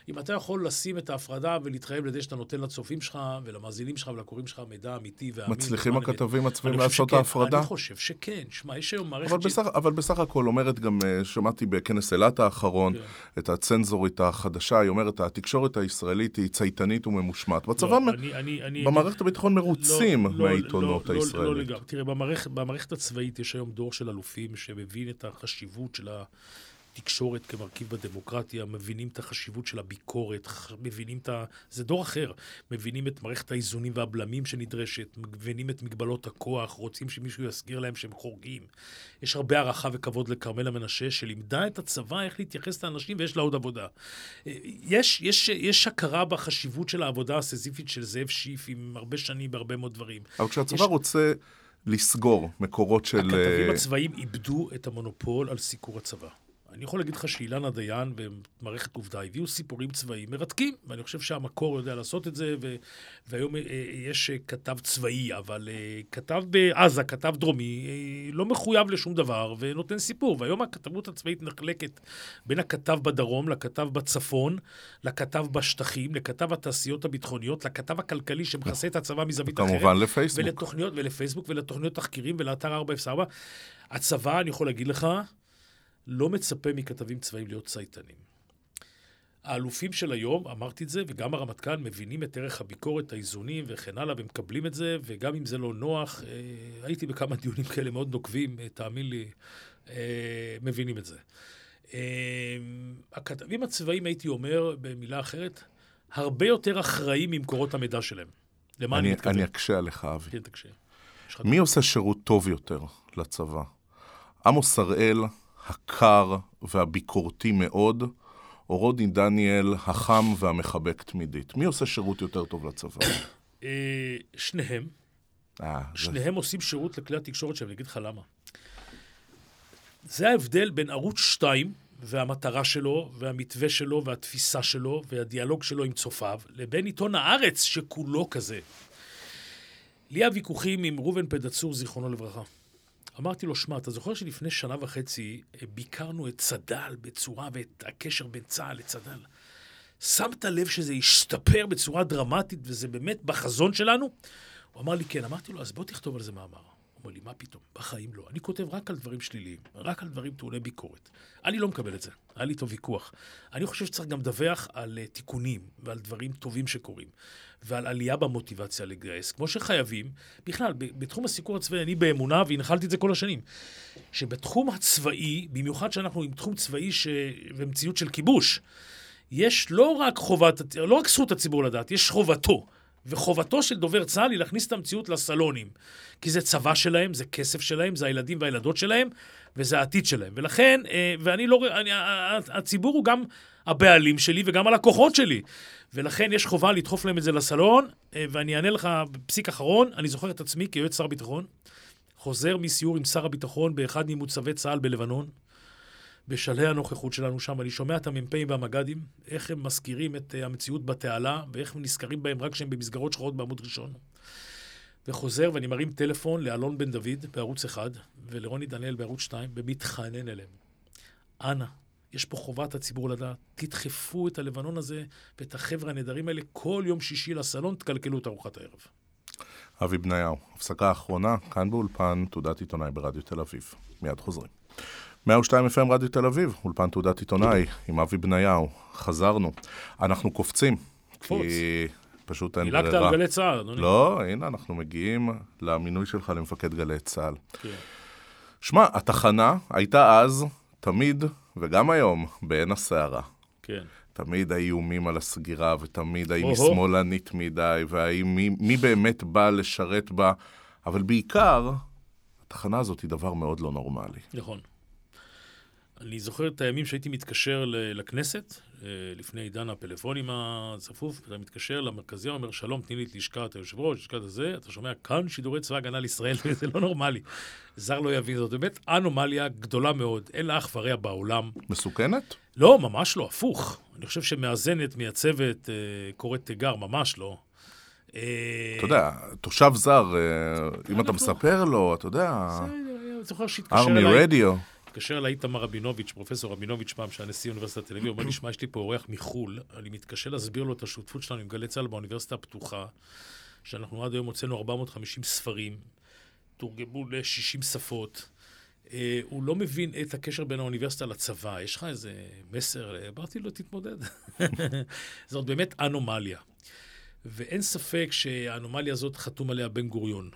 אם אתה יכול לשים את ההפרדה ולהתחייב לזה שאתה נותן לצופים שלך ולמאזינים שלך ולקוראים שלך מידע אמיתי ואמין. מצליחים. הכתבים חושב לעשות שכן, ההפרדה? אני חושב שכן. שמע, יש היום מערכת... אבל שהיא- בסך, אבל בסך הכל אומרת גם, אה, שמעתי בכנס אילת האחרון, כן. את הצנזורית החדשה, היא אומרת, התקשורת הישראלית היא צייתנית וממושמעת. בצבא, לא, מ- אני- אני- אני- במערכת הביטחון מרוצים לא, לא, מהעיתונות לא, לא, לא הישראלית. לגמרי. תראה, במערכת, במערכת הצבאית יש היום דור של אלופים שמבין את החשיבות של התקשורת כמרכיב בדמוקרטיה, מבינים את החשיבות של הביקורת, מבינים את ה... זה דור אחר. מבינים את מערכת האיזונים והבלמים שנדרשת, מבינים את מגבלות הכוח, רוצים שמישהו יזכיר להם שהם חורגים. יש הרבה הערכה וכבוד לכרמלה מנשה, שלימדה את הצבא איך להתייחס לאנשים, ויש לה עוד עבודה. אה, יש, יש, יש הכרה בחשיבות של העבודה הסיזיפית של זאב שיף עם הרבה שנים בהרבה מאוד דברים. אבל כשהצבא יש- רוצה לסגור מקורות של... הכתבים אה, הצבאיים איבדו את המונופול על סיקור הצבא. אני יכול להגיד לך שאילנה דיין במערכת עובדה הביאו סיפורים צבאיים מרתקים, ואני חושב שהמקור יודע לעשות את זה, ו... והיום אה, יש אה, כתב צבאי, אבל אה, כתב בעזה, כתב דרומי, אה, לא מחויב לשום דבר ונותן סיפור. והיום הכתבות הצבאית נחלקת בין הכתב בדרום לכתב בצפון, לכתב בשטחים, לכתב התעשיות הביטחוניות, לכתב הכלכלי שמכסה את הצבא מזווית אחרת. כמובן לפייסבוק. ולתוכניות, ולפייסבוק, ולתוכניות תחקירים, ולאתר 404. הצבא, אני יכול להגיד לך, לא מצפה מכתבים צבאיים להיות צייתנים. האלופים של היום, אמרתי את זה, וגם הרמטכ"ל מבינים את ערך הביקורת, האיזונים וכן הלאה, ומקבלים את זה, וגם אם זה לא נוח, אה, הייתי בכמה דיונים כאלה מאוד נוקבים, אה, תאמין לי, אה, מבינים את זה. אה, הכתבים הצבאיים, הייתי אומר, במילה אחרת, הרבה יותר אחראים ממקורות המידע שלהם. למה אני, אני, מתכוון? אני אקשה עליך, אבי. כן, לך- מי עושה שירות טוב יותר לצבא? עמוס הראל, הקר והביקורתי מאוד, או רודי דניאל, החם והמחבק תמידית? מי עושה שירות יותר טוב לצבא? אה, שניהם, אה, שניהם עושים שירות לכלי התקשורת שלהם, אני אגיד לך למה. זה ההבדל בין ערוץ 2 והמטרה שלו, והמתווה שלו, והתפיסה שלו, והדיאלוג שלו עם צופיו, לבין עיתון הארץ שכולו כזה. לי היה ויכוחים עם ראובן פדצור, זיכרונו לברכה. אמרתי לו, שמע, אתה זוכר שלפני שנה וחצי אה, ביקרנו את צד"ל בצורה, ואת הקשר בין צה"ל לצד"ל? שמת לב שזה השתפר בצורה דרמטית, וזה באמת בחזון שלנו? הוא אמר לי, כן. אמרתי לו, אז בוא תכתוב על זה מאמר. אומר לי, מה פתאום? בחיים לא. אני כותב רק על דברים שליליים, רק על דברים טעוני ביקורת. אני לא מקבל את זה, היה לי איתו ויכוח. אני חושב שצריך גם לדווח על uh, תיקונים ועל דברים טובים שקורים, ועל עלייה במוטיבציה לגייס, כמו שחייבים. בכלל, בתחום הסיקור הצבאי, אני באמונה, והנחלתי את זה כל השנים, שבתחום הצבאי, במיוחד שאנחנו עם תחום צבאי ש... ומציאות של כיבוש, יש לא רק חובת, לא רק זכות הציבור לדעת, יש חובתו. וחובתו של דובר צה"ל היא להכניס את המציאות לסלונים. כי זה צבא שלהם, זה כסף שלהם, זה הילדים והילדות שלהם, וזה העתיד שלהם. ולכן, אה, ואני לא... אני, הציבור הוא גם הבעלים שלי וגם הלקוחות שלי. ולכן יש חובה לדחוף להם את זה לסלון, אה, ואני אענה לך בפסיק אחרון, אני זוכר את עצמי כיועץ שר ביטחון, חוזר מסיור עם שר הביטחון באחד ממוצבי צה"ל בלבנון, בשלהי הנוכחות שלנו שם, אני שומע את המ"פים והמג"דים, איך הם מזכירים את אה, המציאות בתעלה, ואיך הם נזכרים בהם רק כשהם במסגרות שחורות בעמוד ראשון. וחוזר, ואני מרים טלפון לאלון בן דוד בערוץ 1, ולרוני דניאל בערוץ 2, ומתחנן אליהם. אנא, יש פה חובת הציבור לדעת, תדחפו את הלבנון הזה ואת החבר'ה הנהדרים האלה כל יום שישי לסלון, תקלקלו את ארוחת הערב. אבי בניהו, הפסקה אחרונה, כאן באולפן, תעודת עיתונאי ברדיו תל אביב. מיד חוזרים. 102 FM רדיו תל אביב, אולפן תעודת עיתונאי עם אבי בניהו. חזרנו. אנחנו קופצים. קפוץ. כי פשוט אין דילגת ברירה. על גלי צה"ל, אדוני. לא, הנה, אנחנו מגיעים למינוי שלך למפקד גלי צה"ל. כן. שמע, התחנה הייתה אז, תמיד, וגם היום, בעין הסערה. כן. תמיד האיומים על הסגירה, ותמיד האם היא. שמאלנית מדי, והאם מי, מי באמת בא לשרת בה, אבל בעיקר, התחנה הזאת היא דבר מאוד לא נורמלי. נכון. אני זוכר את הימים שהייתי מתקשר לכנסת, אה, לפני עידן הפלאפונים הצפוף, אתה מתקשר למרכזייה, אומר, שלום, תני לי את לשכת היושב ראש, לשכת הזה, אתה שומע כאן שידורי צבא הגנה לישראל, וזה לא נורמלי. זר לא יבין זאת, באמת אנומליה גדולה מאוד, אין לה אח ורע בעולם. מסוכנת? לא, ממש לא, הפוך. אני חושב שמאזנת, מייצבת, אה, קוראת תיגר, ממש לא. אה, אתה יודע, תושב זר, אם אתה מספר לו, אתה יודע, בסדר, אני זוכר שהתקשר ארמי אליי. רדיו. התקשר אליי איתמר רבינוביץ', פרופסור רבינוביץ' פעם, שהיה נשיא אוניברסיטת תל אביב, אומר לי, שמע, יש לי פה אורח מחו"ל, אני מתקשה להסביר לו את השותפות שלנו עם גלי צה"ל באוניברסיטה הפתוחה, שאנחנו עד היום הוצאנו 450 ספרים, תורגמו ל-60 שפות. אה, הוא לא מבין את הקשר בין האוניברסיטה לצבא. יש לך איזה מסר? אמרתי לו, תתמודד. זאת באמת אנומליה. ואין ספק שהאנומליה הזאת חתום עליה בן גוריון.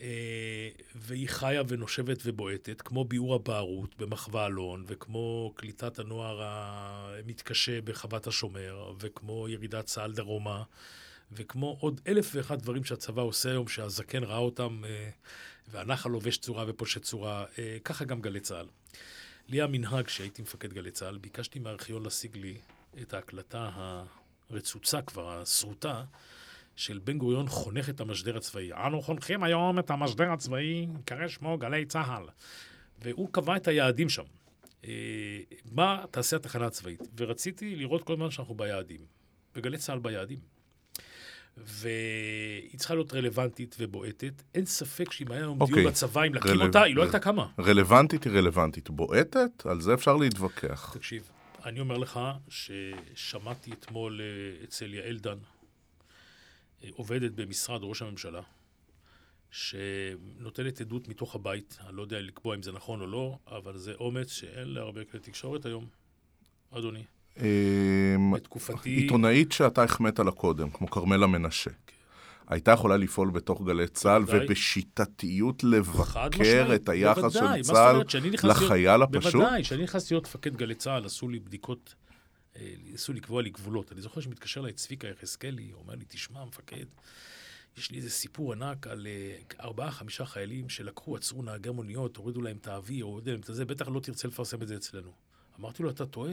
אה, והיא חיה ונושבת ובועטת, כמו ביעור הבערות במחווה אלון, וכמו קליטת הנוער המתקשה בחוות השומר, וכמו ירידת צה"ל דרומה, וכמו עוד אלף ואחד דברים שהצבא עושה היום, שהזקן ראה אותם, אה, והנחל לובש צורה ופושט צורה, אה, ככה גם גלי צה"ל. לי המנהג, כשהייתי מפקד גלי צה"ל, ביקשתי מהארכיון להשיג לי את ההקלטה הרצוצה כבר, השרוטה, של בן גוריון חונך את המשדר הצבאי. אנו חונכים היום את המשדר הצבאי, קרא שמו גלי צה"ל. והוא קבע את היעדים שם. אה, מה תעשה התחנה הצבאית? ורציתי לראות כל הזמן שאנחנו ביעדים. וגלי צה"ל ביעדים. והיא צריכה להיות רלוונטית ובועטת. אין ספק שאם היה היום אוקיי. דיון בצבא, אם להקים רלו- אותה, היא לא הייתה קמה. רלוונטית היא רלוונטית. בועטת? על זה אפשר להתווכח. תקשיב, אני אומר לך ששמעתי אתמול אה, אצל יעל דן, עובדת במשרד ראש הממשלה, שנותנת עדות מתוך הבית, אני לא יודע לקבוע אם זה נכון או לא, אבל זה אומץ שאין להרבה כלי תקשורת היום, אדוני. אמ, בתקופתי... עיתונאית שאתה החמאת לה קודם, כמו כרמלה מנשה, הייתה יכולה לפעול בתוך גלי צה"ל. ובשיטתיות לבקר את היחס של צה"ל לחייל הפשוט? בוודאי, כשאני נכנסתי להיות מפקד גלי צה"ל, עשו לי בדיקות, ניסו לקבוע לי גבולות. אני זוכר שמתקשר אליי צביקה יחזקאלי, אומר לי, תשמע, מפקד, יש לי איזה סיפור ענק על אה, ארבעה, חמישה חיילים שלקחו, עצרו נהגי מוניות, הורידו להם את האוויר, הורידו להם את זה, בטח לא תרצה לפרסם את זה אצלנו. אמרתי לו, אתה טועה,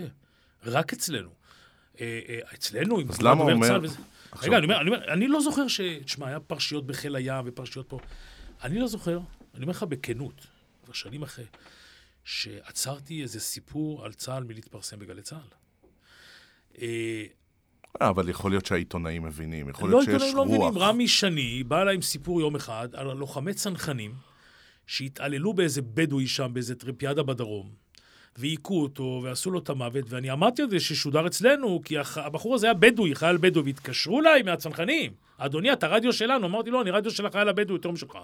רק אצלנו. אה, אה, אצלנו, עם אז למה הוא דובר אומר- צה"ל וזה. רגע, אני אומר, אני אומר, אני לא זוכר ש... תשמע, היה פרשיות בחיל הים ופרשיות פה. אני לא זוכר, אני אומר לך בכנות, כבר שנים אחרי, שעצרתי איזה סיפור על צה"ל מלהתפרסם בגלי צה"ל. אה, אה, אבל יכול להיות שהעיתונאים מבינים, יכול לא, להיות שיש עיתונאים לא רוח. מבינים. רמי שני בא אליי עם סיפור יום אחד על לוחמי צנחנים שהתעללו באיזה בדואי שם, באיזה טרמפיאדה בדרום, והיכו אותו ועשו לו את המוות, ואני אמרתי על זה ששודר אצלנו, כי הח- הבחור הזה היה בדואי, חייל בדואי, והתקשרו אליי מהצנחנים. אדוני, אתה רדיו שלנו. אמרתי, לא, אני רדיו של החייל הבדואי יותר משלך.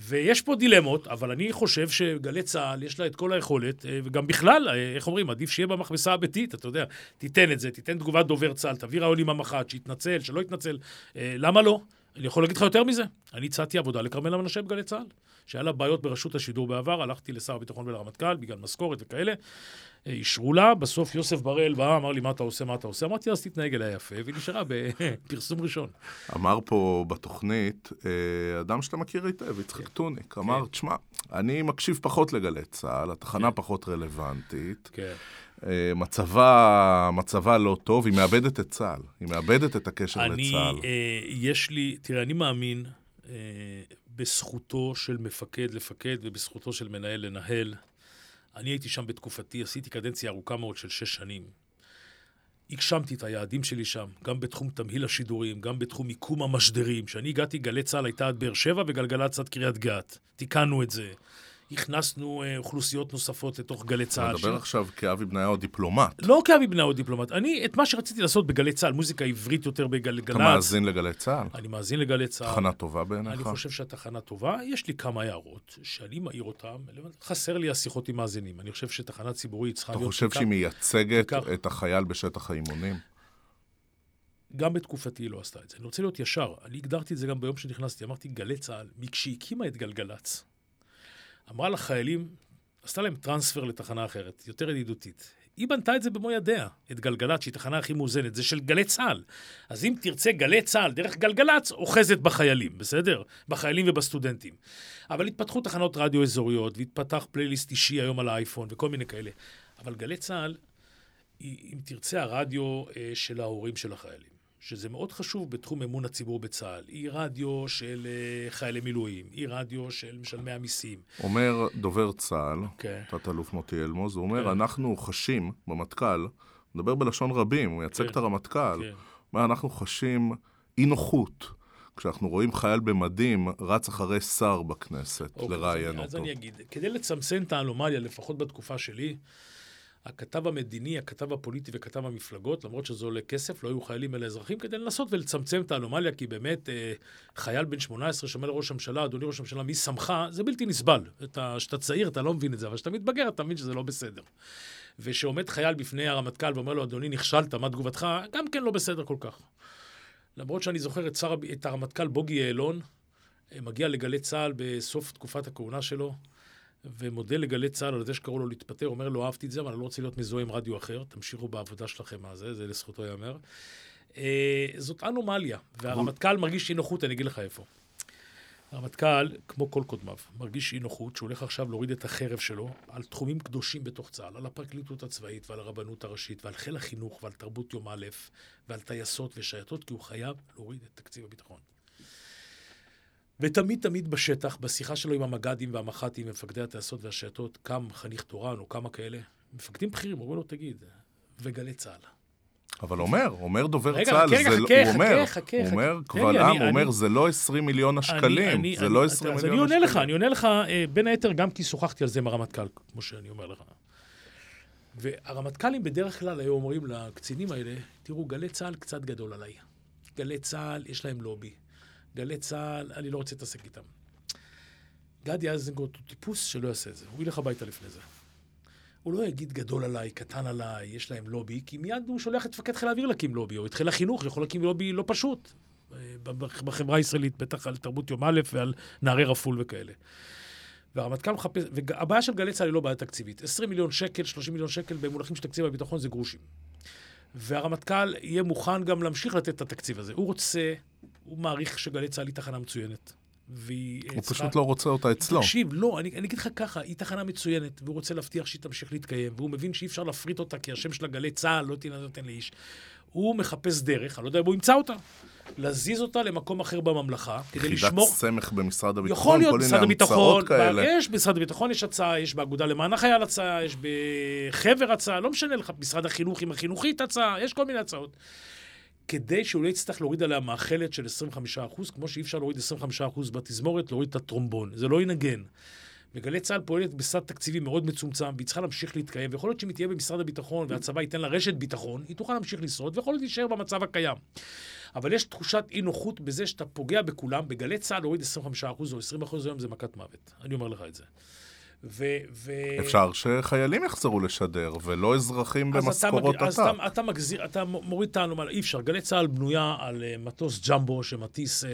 ויש פה דילמות, אבל אני חושב שגלי צה"ל, יש לה את כל היכולת, אה, וגם בכלל, אה, איך אומרים, עדיף שיהיה במכבסה הביתית, אתה יודע, תיתן את זה, תיתן תגובת דובר צה"ל, תביא רעיון עם המח"ט, שיתנצל, שלא יתנצל. אה, למה לא? אני יכול להגיד לך יותר מזה. אני הצעתי עבודה לכרמלה מנשה בגלי צה"ל, שהיה לה בעיות ברשות השידור בעבר, הלכתי לשר הביטחון ולרמטכ"ל בגלל משכורת וכאלה. אה, אישרו לה, בסוף יוסף בראל בא, אמר לי, מה אתה עושה, מה אתה עושה? אמרתי, אז תתנהג אליה יפה, והיא נשארה בפרסום ראשון. אמר פה בתוכנית, אה, אדם שאתה מכיר היטב, כן. יצחק טוניק, אמר, תשמע, אני מקשיב פחות לגלי צה"ל, התחנה פחות רלוונטית, כן. אה, מצבה, מצבה לא טוב, היא מאבדת את צה"ל, היא מאבדת את הקשר אני, לצה"ל. אה, יש לי, תראה, אני מאמין אה, בזכותו של מפקד לפקד ובזכותו של מנהל לנהל. אני הייתי שם בתקופתי, עשיתי קדנציה ארוכה מאוד של שש שנים. הגשמתי את היעדים שלי שם, גם בתחום תמהיל השידורים, גם בתחום מיקום המשדרים. כשאני הגעתי, גלי צה"ל הייתה עד באר שבע וגלגלצ עד קריית גת. תיקנו את זה. הכנסנו אה, אוכלוסיות נוספות לתוך גלי צה"ל. אתה מדבר עכשיו כאבי בניהו דיפלומט. לא כאבי בניהו דיפלומט. אני, את מה שרציתי לעשות בגלי צה"ל, מוזיקה עברית יותר בגלגלצ. אתה מאזין לגלי צה"ל? אני מאזין לגלי צה"ל. תחנה טובה אני בעיניך? חושב שהתחנה טובה. יש לי כמה הערות שאני מעיר אותן. חסר לי השיחות עם מאזינים. אני חושב שתחנה ציבורית צריכה אתה להיות... חושב בעיקר- שהיא מייצגת בעיקר- את החייל בשטח האימונים? גם בתקופתי היא לא עשתה את זה. אני רוצה להיות ישר. אני הגדרתי את זה גם ביום שנכנסתי. אמרתי, גלי צה"ל, מכשהקימה את גלגלצ, אמרה לחיילים, עשתה להם טרנספר לתחנה אחרת, יותר ידידותית. היא בנתה את זה במו ידיה, את גלגלצ, שהיא תחנה הכי מאוזנת, זה של גלי צה"ל. אז אם תרצה גלי צה"ל דרך גלגלצ, אוחזת בחיילים, בסדר? בחיילים ובסטודנטים. אבל התפתחו תחנות רדיו אזוריות, והתפתח פלייליסט אישי היום על האייפון, וכל מיני כאלה. אבל גלי צה"ל, היא, אם תרצה, הרדיו אה, של ההורים של החיילים. שזה מאוד חשוב בתחום אמון הציבור בצה"ל. היא רדיו של אה, חיילי מילואים, היא רדיו של משלמי המיסים. אומר דובר צה"ל, כן. תת-אלוף מוטי אלמוז, הוא אומר, כן. אנחנו חשים במטכ"ל, מדבר בלשון רבים, הוא מייצג כן. את הרמטכ"ל, כן. הוא אומר, אנחנו חשים אי נוחות. כשאנחנו רואים חייל במדים רץ אחרי שר בכנסת אוקיי, לראיין אז אותו. אני אגיד, כדי לצמצם את האנומליה, לפחות בתקופה שלי, הכתב המדיני, הכתב הפוליטי וכתב המפלגות, למרות שזה עולה כסף, לא היו חיילים אלא אזרחים, כדי לנסות ולצמצם את האנומליה, כי באמת אה, חייל בן 18 שאומר לראש הממשלה, אדוני ראש הממשלה, מי שמך? זה בלתי נסבל. כשאתה צעיר אתה לא מבין את זה, אבל כשאתה מתבגר אתה מבין שזה לא בסדר. ושעומד חייל בפני הרמטכ"ל ואומר לו, אדוני, נכשלת, מה תגובתך? גם כן לא בסדר כל כך. למרות שאני זוכר את, שר, את הרמטכ"ל בוגי יעלון, אה, מגיע לגלי צה"ל בסוף תקופת הכהונה שלו, ומודה לגלי צה"ל על זה שקראו לו להתפטר, אומר לו, אהבתי את זה, אבל אני לא רוצה להיות מזוהה עם רדיו אחר, תמשיכו בעבודה שלכם מה זה, זה לזכותו ייאמר. אה, זאת אנומליה, והרמטכ"ל מרגיש אי נוחות, אני אגיד לך איפה. הרמטכ"ל, כמו כל קודמיו, מרגיש אי נוחות שהוא הולך עכשיו להוריד את החרב שלו על תחומים קדושים בתוך צה"ל, על הפרקליטות הצבאית ועל הרבנות הראשית ועל חיל החינוך ועל תרבות יום א' ועל טייסות ושייטות, כי הוא חייב להוריד את תקציב הביטחון. ותמיד תמיד בשטח, בשיחה שלו עם המג"דים והמח"טים, מפקדי הטייסות והשייטות, קם חניך תורן או כמה כאלה, מפקדים בכירים, אומרים לו, תגיד, וגלי צה"ל. אבל אומר, אומר דובר רגע, צה"ל, רגע, זה לא- חכה, הוא אומר, חכה, הוא. אומר, תן קבל עם, הוא אומר, זה לא 20 מיליון השקלים, אני- זה אני- לא אז 20 אז מיליון אני עונה לך, השקלים. אני עונה לך, אה, בין היתר גם כי שוחחתי על זה עם הרמטכ"ל, כמו שאני אומר לך. והרמטכ"לים בדרך כלל היו אומרים לקצינים האלה, תראו, גלי צה"ל קצת גדול עליי. גלי צה"ל, יש להם לובי. גלי צה"ל, אני לא רוצה להתעסק איתם. גדי איזנגוט הוא טיפוס שלא יעשה את זה, הוא ילך הביתה לפני זה. הוא לא יגיד גדול עליי, קטן עליי, יש להם לובי, כי מיד הוא שולח את מפקד חיל האוויר להקים לובי, או את חיל החינוך יכול להקים לובי לא פשוט. אה, בחברה הישראלית, בטח על תרבות יום א' ועל נערי רפול וכאלה. והרמטכ"ל מחפש, והבעיה של גלי צה"ל היא לא בעיה תקציבית. 20 מיליון שקל, 30 מיליון שקל במונחים של תקציב הביטחון זה גרושים. והרמטכ"ל יהיה מוכן גם להמשיך לתת את התקציב הזה. הוא רוצה הוא מעריך שגלי צה"ל היא תחנה מצוינת. והיא הוא צריכה- פשוט לא רוצה אותה אצלו. תקשיב, לא, אני, אני אגיד לך ככה, היא תחנה מצוינת, והוא רוצה להבטיח שהיא תמשיך להתקיים, והוא מבין שאי אפשר להפריט אותה, כי השם שלה גלי צה"ל לא תינתן לאיש. הוא מחפש דרך, אני לא יודע אם הוא ימצא אותה, להזיז אותה למקום אחר בממלכה, כדי יחידת לשמור... סמך במשרד הביטחון, יכול להיות משרד הביטחון, כאלה. יש במשרד הביטחון יש הצעה, יש באגודה למען החייל הצעה, יש בחבר הצעה, לא משנה לך, משרד החינוך עם החינוכית הצעה, יש כל מיני הצעות. כדי שהוא לא יצטרך להוריד עליה מאכלת של 25%, כמו שאי אפשר להוריד 25% בתזמורת, להוריד את הטרומבון. זה לא ינגן. וגלי צה"ל פועלת בסד תקציבי מאוד מצומצם, והיא צריכה להמשיך להתקיים, ויכול להיות שאם היא תהיה במשרד הביטחון והצבא ייתן לה רשת ביטחון, היא תוכל להמשיך לשרוד, ויכול להיות להישאר במצב הקיים. אבל יש תחושת אי נוחות בזה שאתה פוגע בכולם, בגלי צה"ל להוריד 25% או 20% היום זה מכת מוות. אני אומר לך את זה. ו... ו... אפשר שחיילים יחזרו לשדר, ולא אזרחים במשכורות מג- אז עתק. אתה, אתה מגזיר, אתה מוריד האנומליה, אי אפשר. גלי צה"ל בנויה על אה, מטוס ג'מבו שמטיס אה,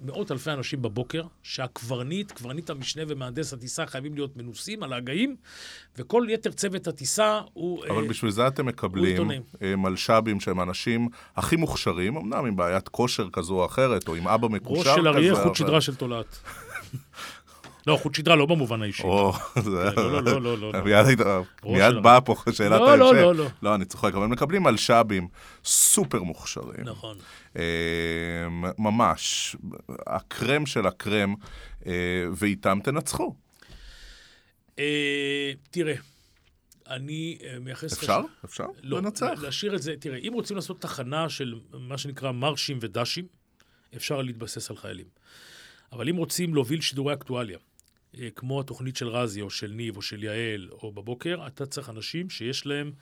מאות אלפי אנשים בבוקר, שהקברניט, קברניט המשנה ומהנדס הטיסה חייבים להיות מנוסים על ההגאים, וכל יתר צוות הטיסה הוא... אבל אה, בשביל זה אתם מקבלים. אה, מלש"בים שהם האנשים הכי מוכשרים, אמנם עם בעיית כושר כזו או אחרת, או עם אבא מקושר ראש כזה. של אריה, חוט שדרה של תולעת. לא, חוט שדרה לא במובן האישי. לא, לא, לא, לא, לא, לא. מיד באה פה שאלת לא, ההמשך. לא, לא, לא. לא, אני צוחק, אבל מקבלים מלש"בים סופר מוכשרים. נכון. אה, ממש, הקרם של הקרם, אה, ואיתם תנצחו. אה, תראה, אני מייחס... אפשר? אפשר? לא, לנצח. להשאיר את זה, תראה, אם רוצים לעשות תחנה של מה שנקרא מרשים ודשים, אפשר להתבסס על חיילים. אבל אם רוצים להוביל שידורי אקטואליה, כמו התוכנית של רזי, או של ניב, או של יעל, או בבוקר, אתה צריך אנשים שיש להם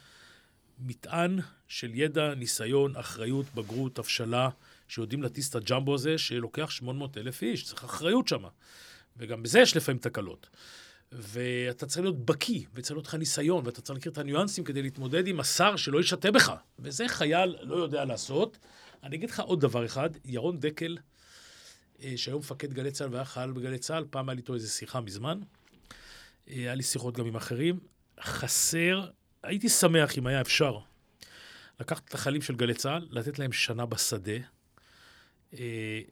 מטען של ידע, ניסיון, אחריות, בגרות, הבשלה, שיודעים להטיס את הג'מבו הזה, שלוקח 800 אלף איש, צריך אחריות שם. וגם בזה יש לפעמים תקלות. ואתה צריך להיות בקיא, וצריך להיות לך ניסיון, ואתה צריך להכיר את הניואנסים כדי להתמודד עם השר שלא ישתה בך. וזה חייל לא יודע לעשות. אני אגיד לך עוד דבר אחד, ירון דקל, אה, שהיום מפקד גלי צה"ל והיה חייל בגלי צה"ל, פעם היה לי איתו איזו שיחה מזמן. אה, היה לי שיחות גם עם אחרים. חסר, הייתי שמח אם היה אפשר לקחת את החיילים של גלי צה"ל, לתת להם שנה בשדה, אה,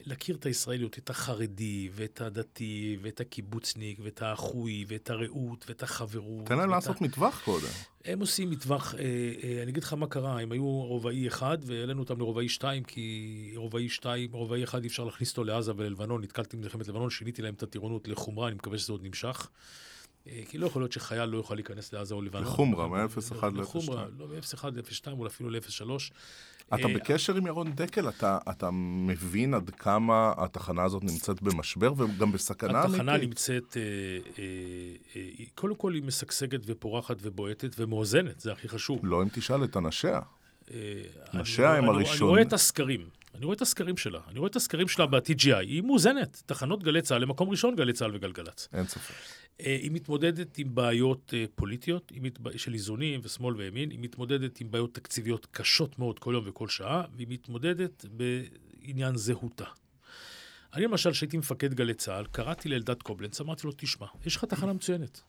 להכיר את הישראליות, את החרדי, ואת הדתי, ואת הקיבוצניק, ואת האחוי, ואת הרעות, ואת החברות. תן להם לעשות. מטווח קודם. הם עושים מטווח, אה, אה, אני אגיד לך מה קרה, הם היו רובעי אחד, והעלינו אותם לרובעי שתיים, כי רובעי שתיים, רובעי אחד אי אפשר להכניס אותו לעזה וללבנון, נתקלתי במלחמת לבנון, שיניתי להם את הטירונות לחומרה, אני מקווה שזה עוד נמשך. אה, כי לא יכול להיות שחייל לא יוכל להיכנס לעזה או לבנון. לחומרה, מ-0-1 לחומרה, ל-0-2. לא, מ-0-1 ל-0-2, או אפילו ל-0-3. אתה אה, בקשר עם ירון דקל? אתה, אתה מבין עד כמה התחנה הזאת נמצאת במשבר וגם בסכנה התחנה אמיתית? נמצאת, אה, אה, אה, קודם כל היא משגשגת ופורחת ובועטת ומאוזנת, זה הכי חשוב. לא אם תשאל את אנשיה. אה, אנשיה הם אני- אני הראשונים. רואה את הסקרים. אני רואה את הסקרים שלה. אני רואה את הסקרים שלה ב-TGI. היא מאוזנת. תחנות גלי צה"ל למקום ראשון, גלי צה"ל וגלגלצ. אין ספק. אה, היא מתמודדת עם בעיות אה, פוליטיות. של איזונים ושמאל וימין, היא מתמודדת עם בעיות תקציביות קשות מאוד כל יום וכל שעה, והיא מתמודדת בעניין זהותה. אני למשל, כשהייתי מפקד גלי צה"ל, קראתי לאלדד קובלנץ, אמרתי לו, תשמע, יש לך תחנה מצוינת.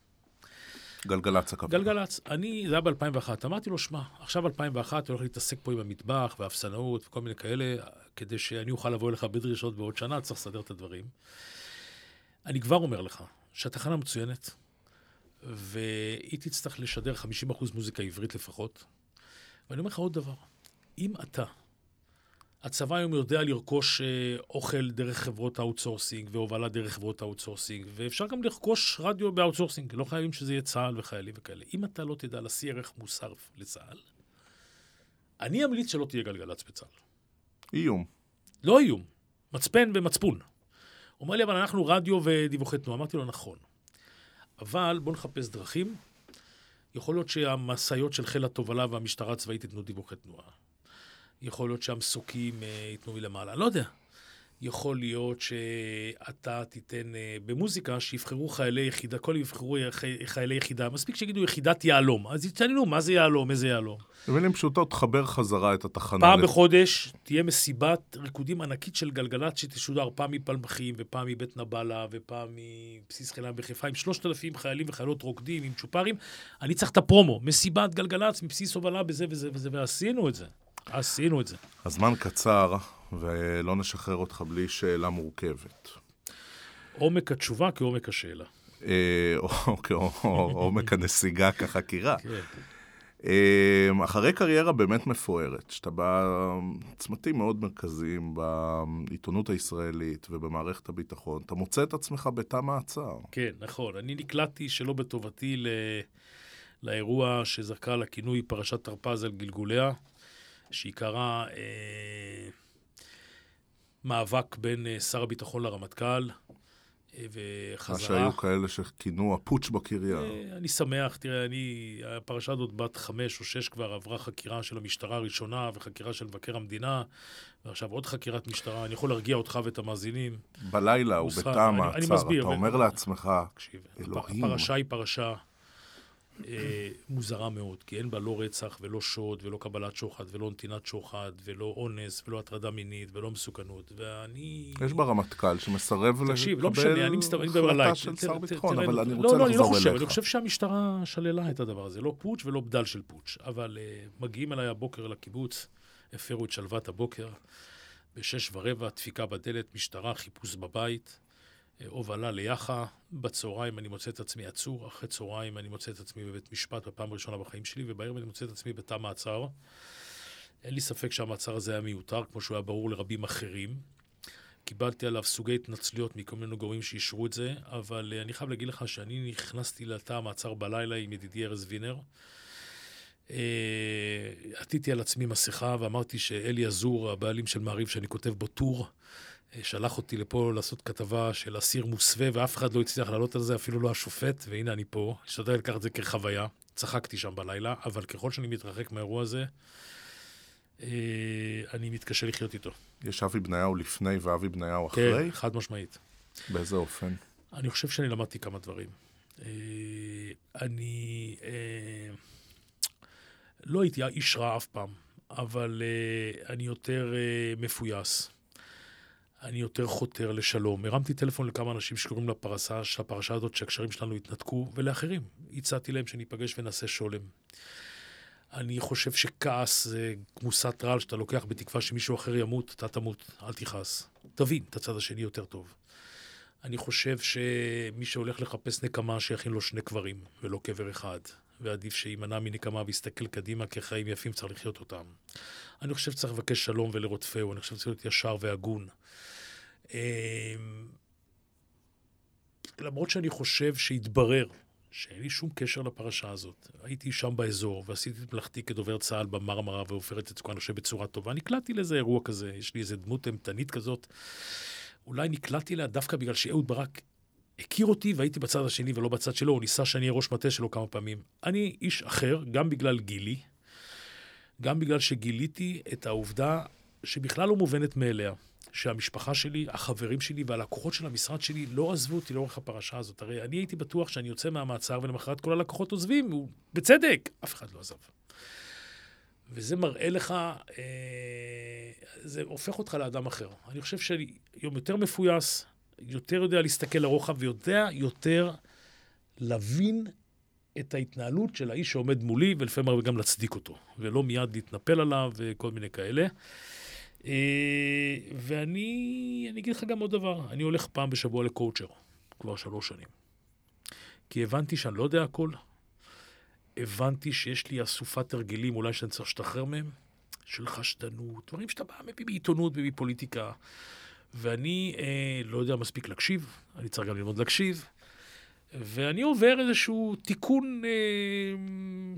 גלגלצ הכוונה. גלגלצ, אני, זה היה ב-2001, אמרתי לו, שמע, עכשיו 2001, אתה הולך להתעסק פה עם המטבח והאפסנאות וכל מיני כאלה, כדי שאני אוכל לבוא אליך בדרישות בעוד שנה, צריך לסדר את הדברים. אני כבר אומר לך שהתחנה מצוינת, והיא תצטרך לשדר 50% מוזיקה עברית לפחות. ואני אומר לך עוד דבר, אם אתה, הצבא היום יודע לרכוש אה, אוכל דרך חברות ה outsourcing והובלה דרך חברות ה outsourcing, ואפשר גם לרכוש רדיו ב outsourcing, לא חייבים שזה יהיה צה"ל וחיילים וכאלה. אם אתה לא תדע להשיא ערך מוסף לצה"ל, אני אמליץ שלא תהיה גלגלצ בצה"ל. איום. לא איום, מצפן ומצפון. אומר לי, אבל אנחנו רדיו ודיווחי תנועה. אמרתי לו, נכון. אבל בואו נחפש דרכים. יכול להיות שהמשאיות של חיל התובלה והמשטרה הצבאית ייתנו דיווחי תנועה. יכול להיות שהמסוקים אה, ייתנו מלמעלה, לא יודע. יכול להיות שאתה תיתן אה, במוזיקה שיבחרו חיילי יחידה, כל יבחרו חי- חיילי יחידה, מספיק שיגידו יחידת יהלום. אז יתעניינו, מה זה יהלום, איזה יהלום. במילים פשוטות, תחבר חזרה את התחנה. פעם לפ- בחודש תהיה מסיבת ריקודים ענקית של גלגלצ שתשודר פעם מפלמחים, ופעם מבית נבלה, ופעם מבסיס חיל הים בחיפה, עם שלושת אלפים חיילים וחיילות רוקדים, עם צ'ופרים. אני צריך את הפרומו, מסיבת גלגלצ מבסיס הובלה בזה וזה וזה, ועשינו את זה. עשינו את זה. הזמן קצר, ולא נשחרר אותך בלי שאלה מורכבת. עומק התשובה כעומק השאלה. אה, או כעומק הנסיגה כחקירה. כן. אה, אחרי קריירה באמת מפוארת, שאתה בצמתים מאוד מרכזיים בעיתונות הישראלית ובמערכת הביטחון, אתה מוצא את עצמך בתא מעצר. כן, נכון. אני נקלעתי שלא בטובתי ל... לאירוע שזרקה לכינוי פרשת תרפ"ז על גלגוליה, שעיקרה אה, מאבק בין אה, שר הביטחון לרמטכ"ל, אה, וחזרה. מה שהיו כאלה שכינו הפוטש בקריה. אה, אני שמח, תראה, אני, הפרשה הזאת בת חמש או שש כבר עברה חקירה של המשטרה הראשונה וחקירה של מבקר המדינה, ועכשיו עוד חקירת משטרה. אני יכול להרגיע אותך ואת המאזינים. בלילה הוא נוסחה- בתא אני- אני המעצר, אתה אומר לעצמך, תקשיב, אלוהים. הפרשה היא פרשה מוזרה מאוד, כי אין בה לא רצח ולא שוד ולא קבלת שוחד ולא נתינת שוחד ולא אונס ולא הטרדה מינית ולא מסוכנות, ואני... יש בה רמטכ"ל שמסרב תקשיב, לא משנה, אני מדבר עליי. החלטה של שר ביטחון, אבל אני לא, רוצה לא, אני לא לחזור חושב, אליך. אני חושב שהמשטרה שללה את הדבר הזה, לא פוטש ולא בדל של פוטש. אבל uh, מגיעים אליי הבוקר לקיבוץ, הפרו את שלוות הבוקר, בשש ורבע, דפיקה בדלת, משטרה, חיפוש בבית, אה, הובלה ליח"א, בצהריים אני מוצא את עצמי עצור, אחרי צהריים אני מוצא את עצמי בבית משפט בפעם הראשונה בחיים שלי, ובערב אני מוצא את עצמי בתא מעצר. אין לי ספק שהמעצר הזה היה מיותר, כמו שהוא היה ברור לרבים אחרים. קיבלתי עליו סוגי התנצלויות מכל מיני גורמים שאישרו את זה, אבל uh, אני חייב להגיד לך שאני נכנסתי לתא המעצר בלילה עם ידידי ארז וינר. Uh, עטיתי על עצמי מסכה ואמרתי שאלי עזור, הבעלים של מעריב שאני כותב בו טור, שלח אותי לפה לעשות כתבה של אסיר מוסווה, ואף אחד לא הצליח לעלות על זה, אפילו לא השופט, והנה אני פה. השתדל לקחת את זה כחוויה. צחקתי שם בלילה, אבל ככל שאני מתרחק מהאירוע הזה, uh, אני מתקשה לחיות איתו. יש אבי בניהו לפני ואבי בניהו אחרי? כן, חד משמעית. באיזה אופן? אני חושב שאני למדתי כמה דברים. אה, אני אה, לא הייתי איש רע אף פעם, אבל אה, אני יותר אה, מפויס. אני יותר חותר לשלום. הרמתי טלפון לכמה אנשים שקוראים לפרשה, לפרשה הזאת שהקשרים שלנו התנתקו, ולאחרים. הצעתי להם שניפגש ונעשה שולם. אני חושב שכעס זה כמוסת רעל שאתה לוקח בתקווה שמישהו אחר ימות, אתה תמות, אל תכעס. תבין את הצד השני יותר טוב. אני חושב שמי שהולך לחפש נקמה, שיכין לו שני קברים, ולא קבר אחד. ועדיף שיימנע מנקמה ויסתכל קדימה, כי חיים יפים צריך לחיות אותם. אני חושב שצריך לבקש שלום ולרודפהו, אני חושב שצריך להיות ישר והגון. אמ, למרות שאני חושב שהתברר שאין לי שום קשר לפרשה הזאת. הייתי שם באזור, ועשיתי את מלאכתי כדובר צה"ל במרמרה ועופרת יצוקה, אני חושב, בצורה טובה. נקלעתי לאיזה אירוע כזה, יש לי איזה דמות אימתנית כזאת. אולי נקלעתי אליה דווקא בגלל שאהוד ברק הכיר אותי והייתי בצד השני ולא בצד שלו, הוא ניסה שאני אהיה ראש מטה שלו כמה פעמים. אני איש אחר, גם בגלל גילי, גם בגלל שגיליתי את העובדה שבכלל לא מובנת מאליה, שהמשפחה שלי, החברים שלי והלקוחות של המשרד שלי לא עזבו אותי לאורך הפרשה הזאת. הרי אני הייתי בטוח שאני יוצא מהמעצר ולמחרת כל הלקוחות עוזבים, הוא- בצדק, אף אחד לא עזב. וזה מראה לך, אה, זה הופך אותך לאדם אחר. אני חושב שאני יותר מפויס, יותר יודע להסתכל לרוחב ויודע יותר להבין את ההתנהלות של האיש שעומד מולי, ולפעמים הרבה גם להצדיק אותו, ולא מיד להתנפל עליו וכל מיני כאלה. אה, ואני אני אגיד לך גם עוד דבר, אני הולך פעם בשבוע לקואוצ'ר, כבר שלוש שנים. כי הבנתי שאני לא יודע הכל, הבנתי שיש לי אסופת הרגלים, אולי שאני צריך להשתחרר מהם, של חשדנות, דברים שאתה בא מביא בעיתונות ומפוליטיקה. ואני אה, לא יודע מספיק להקשיב, אני צריך גם ללמוד להקשיב, ואני עובר איזשהו תיקון אה,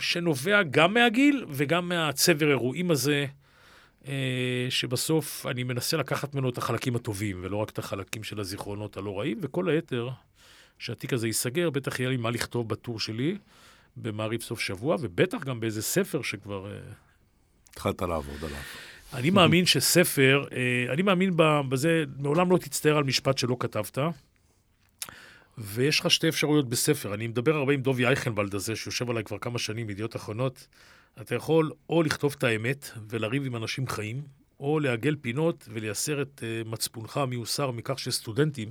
שנובע גם מהגיל וגם מהצבר אירועים הזה, אה, שבסוף אני מנסה לקחת ממנו את החלקים הטובים, ולא רק את החלקים של הזיכרונות הלא רעים, וכל היתר, שהתיק הזה ייסגר, בטח יהיה לי מה לכתוב בטור שלי במעריב סוף שבוע, ובטח גם באיזה ספר שכבר... אה, התחלת לעבוד עליו. אני מאמין שספר, אה, אני מאמין בזה, מעולם לא תצטער על משפט שלא כתבת, ויש לך שתי אפשרויות בספר. אני מדבר הרבה עם דובי אייכנוולד הזה, שיושב עליי כבר כמה שנים, מידיעות אחרונות. אתה יכול או לכתוב את האמת ולריב עם אנשים חיים, או לעגל פינות ולייסר את אה, מצפונך המיוסר מכך שסטודנטים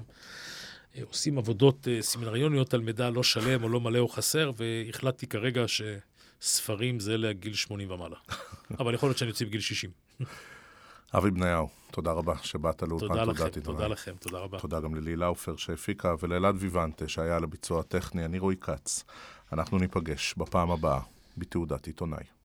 אה, עושים עבודות סמינריוניות על מידע לא שלם או לא מלא או חסר, והחלטתי כרגע שספרים זה לגיל 80 ומעלה. אבל יכול להיות שאני יוצא בגיל 60. אבי בניהו, תודה רבה שבאת לאולפן תודה תעודת לכם. תודה לכם, תודה רבה. תודה גם ללי לאופר שהפיקה ולאלעד ויוונטה שהיה על הביצוע הטכני, אני רועי כץ. אנחנו ניפגש בפעם הבאה בתעודת עיתונאי.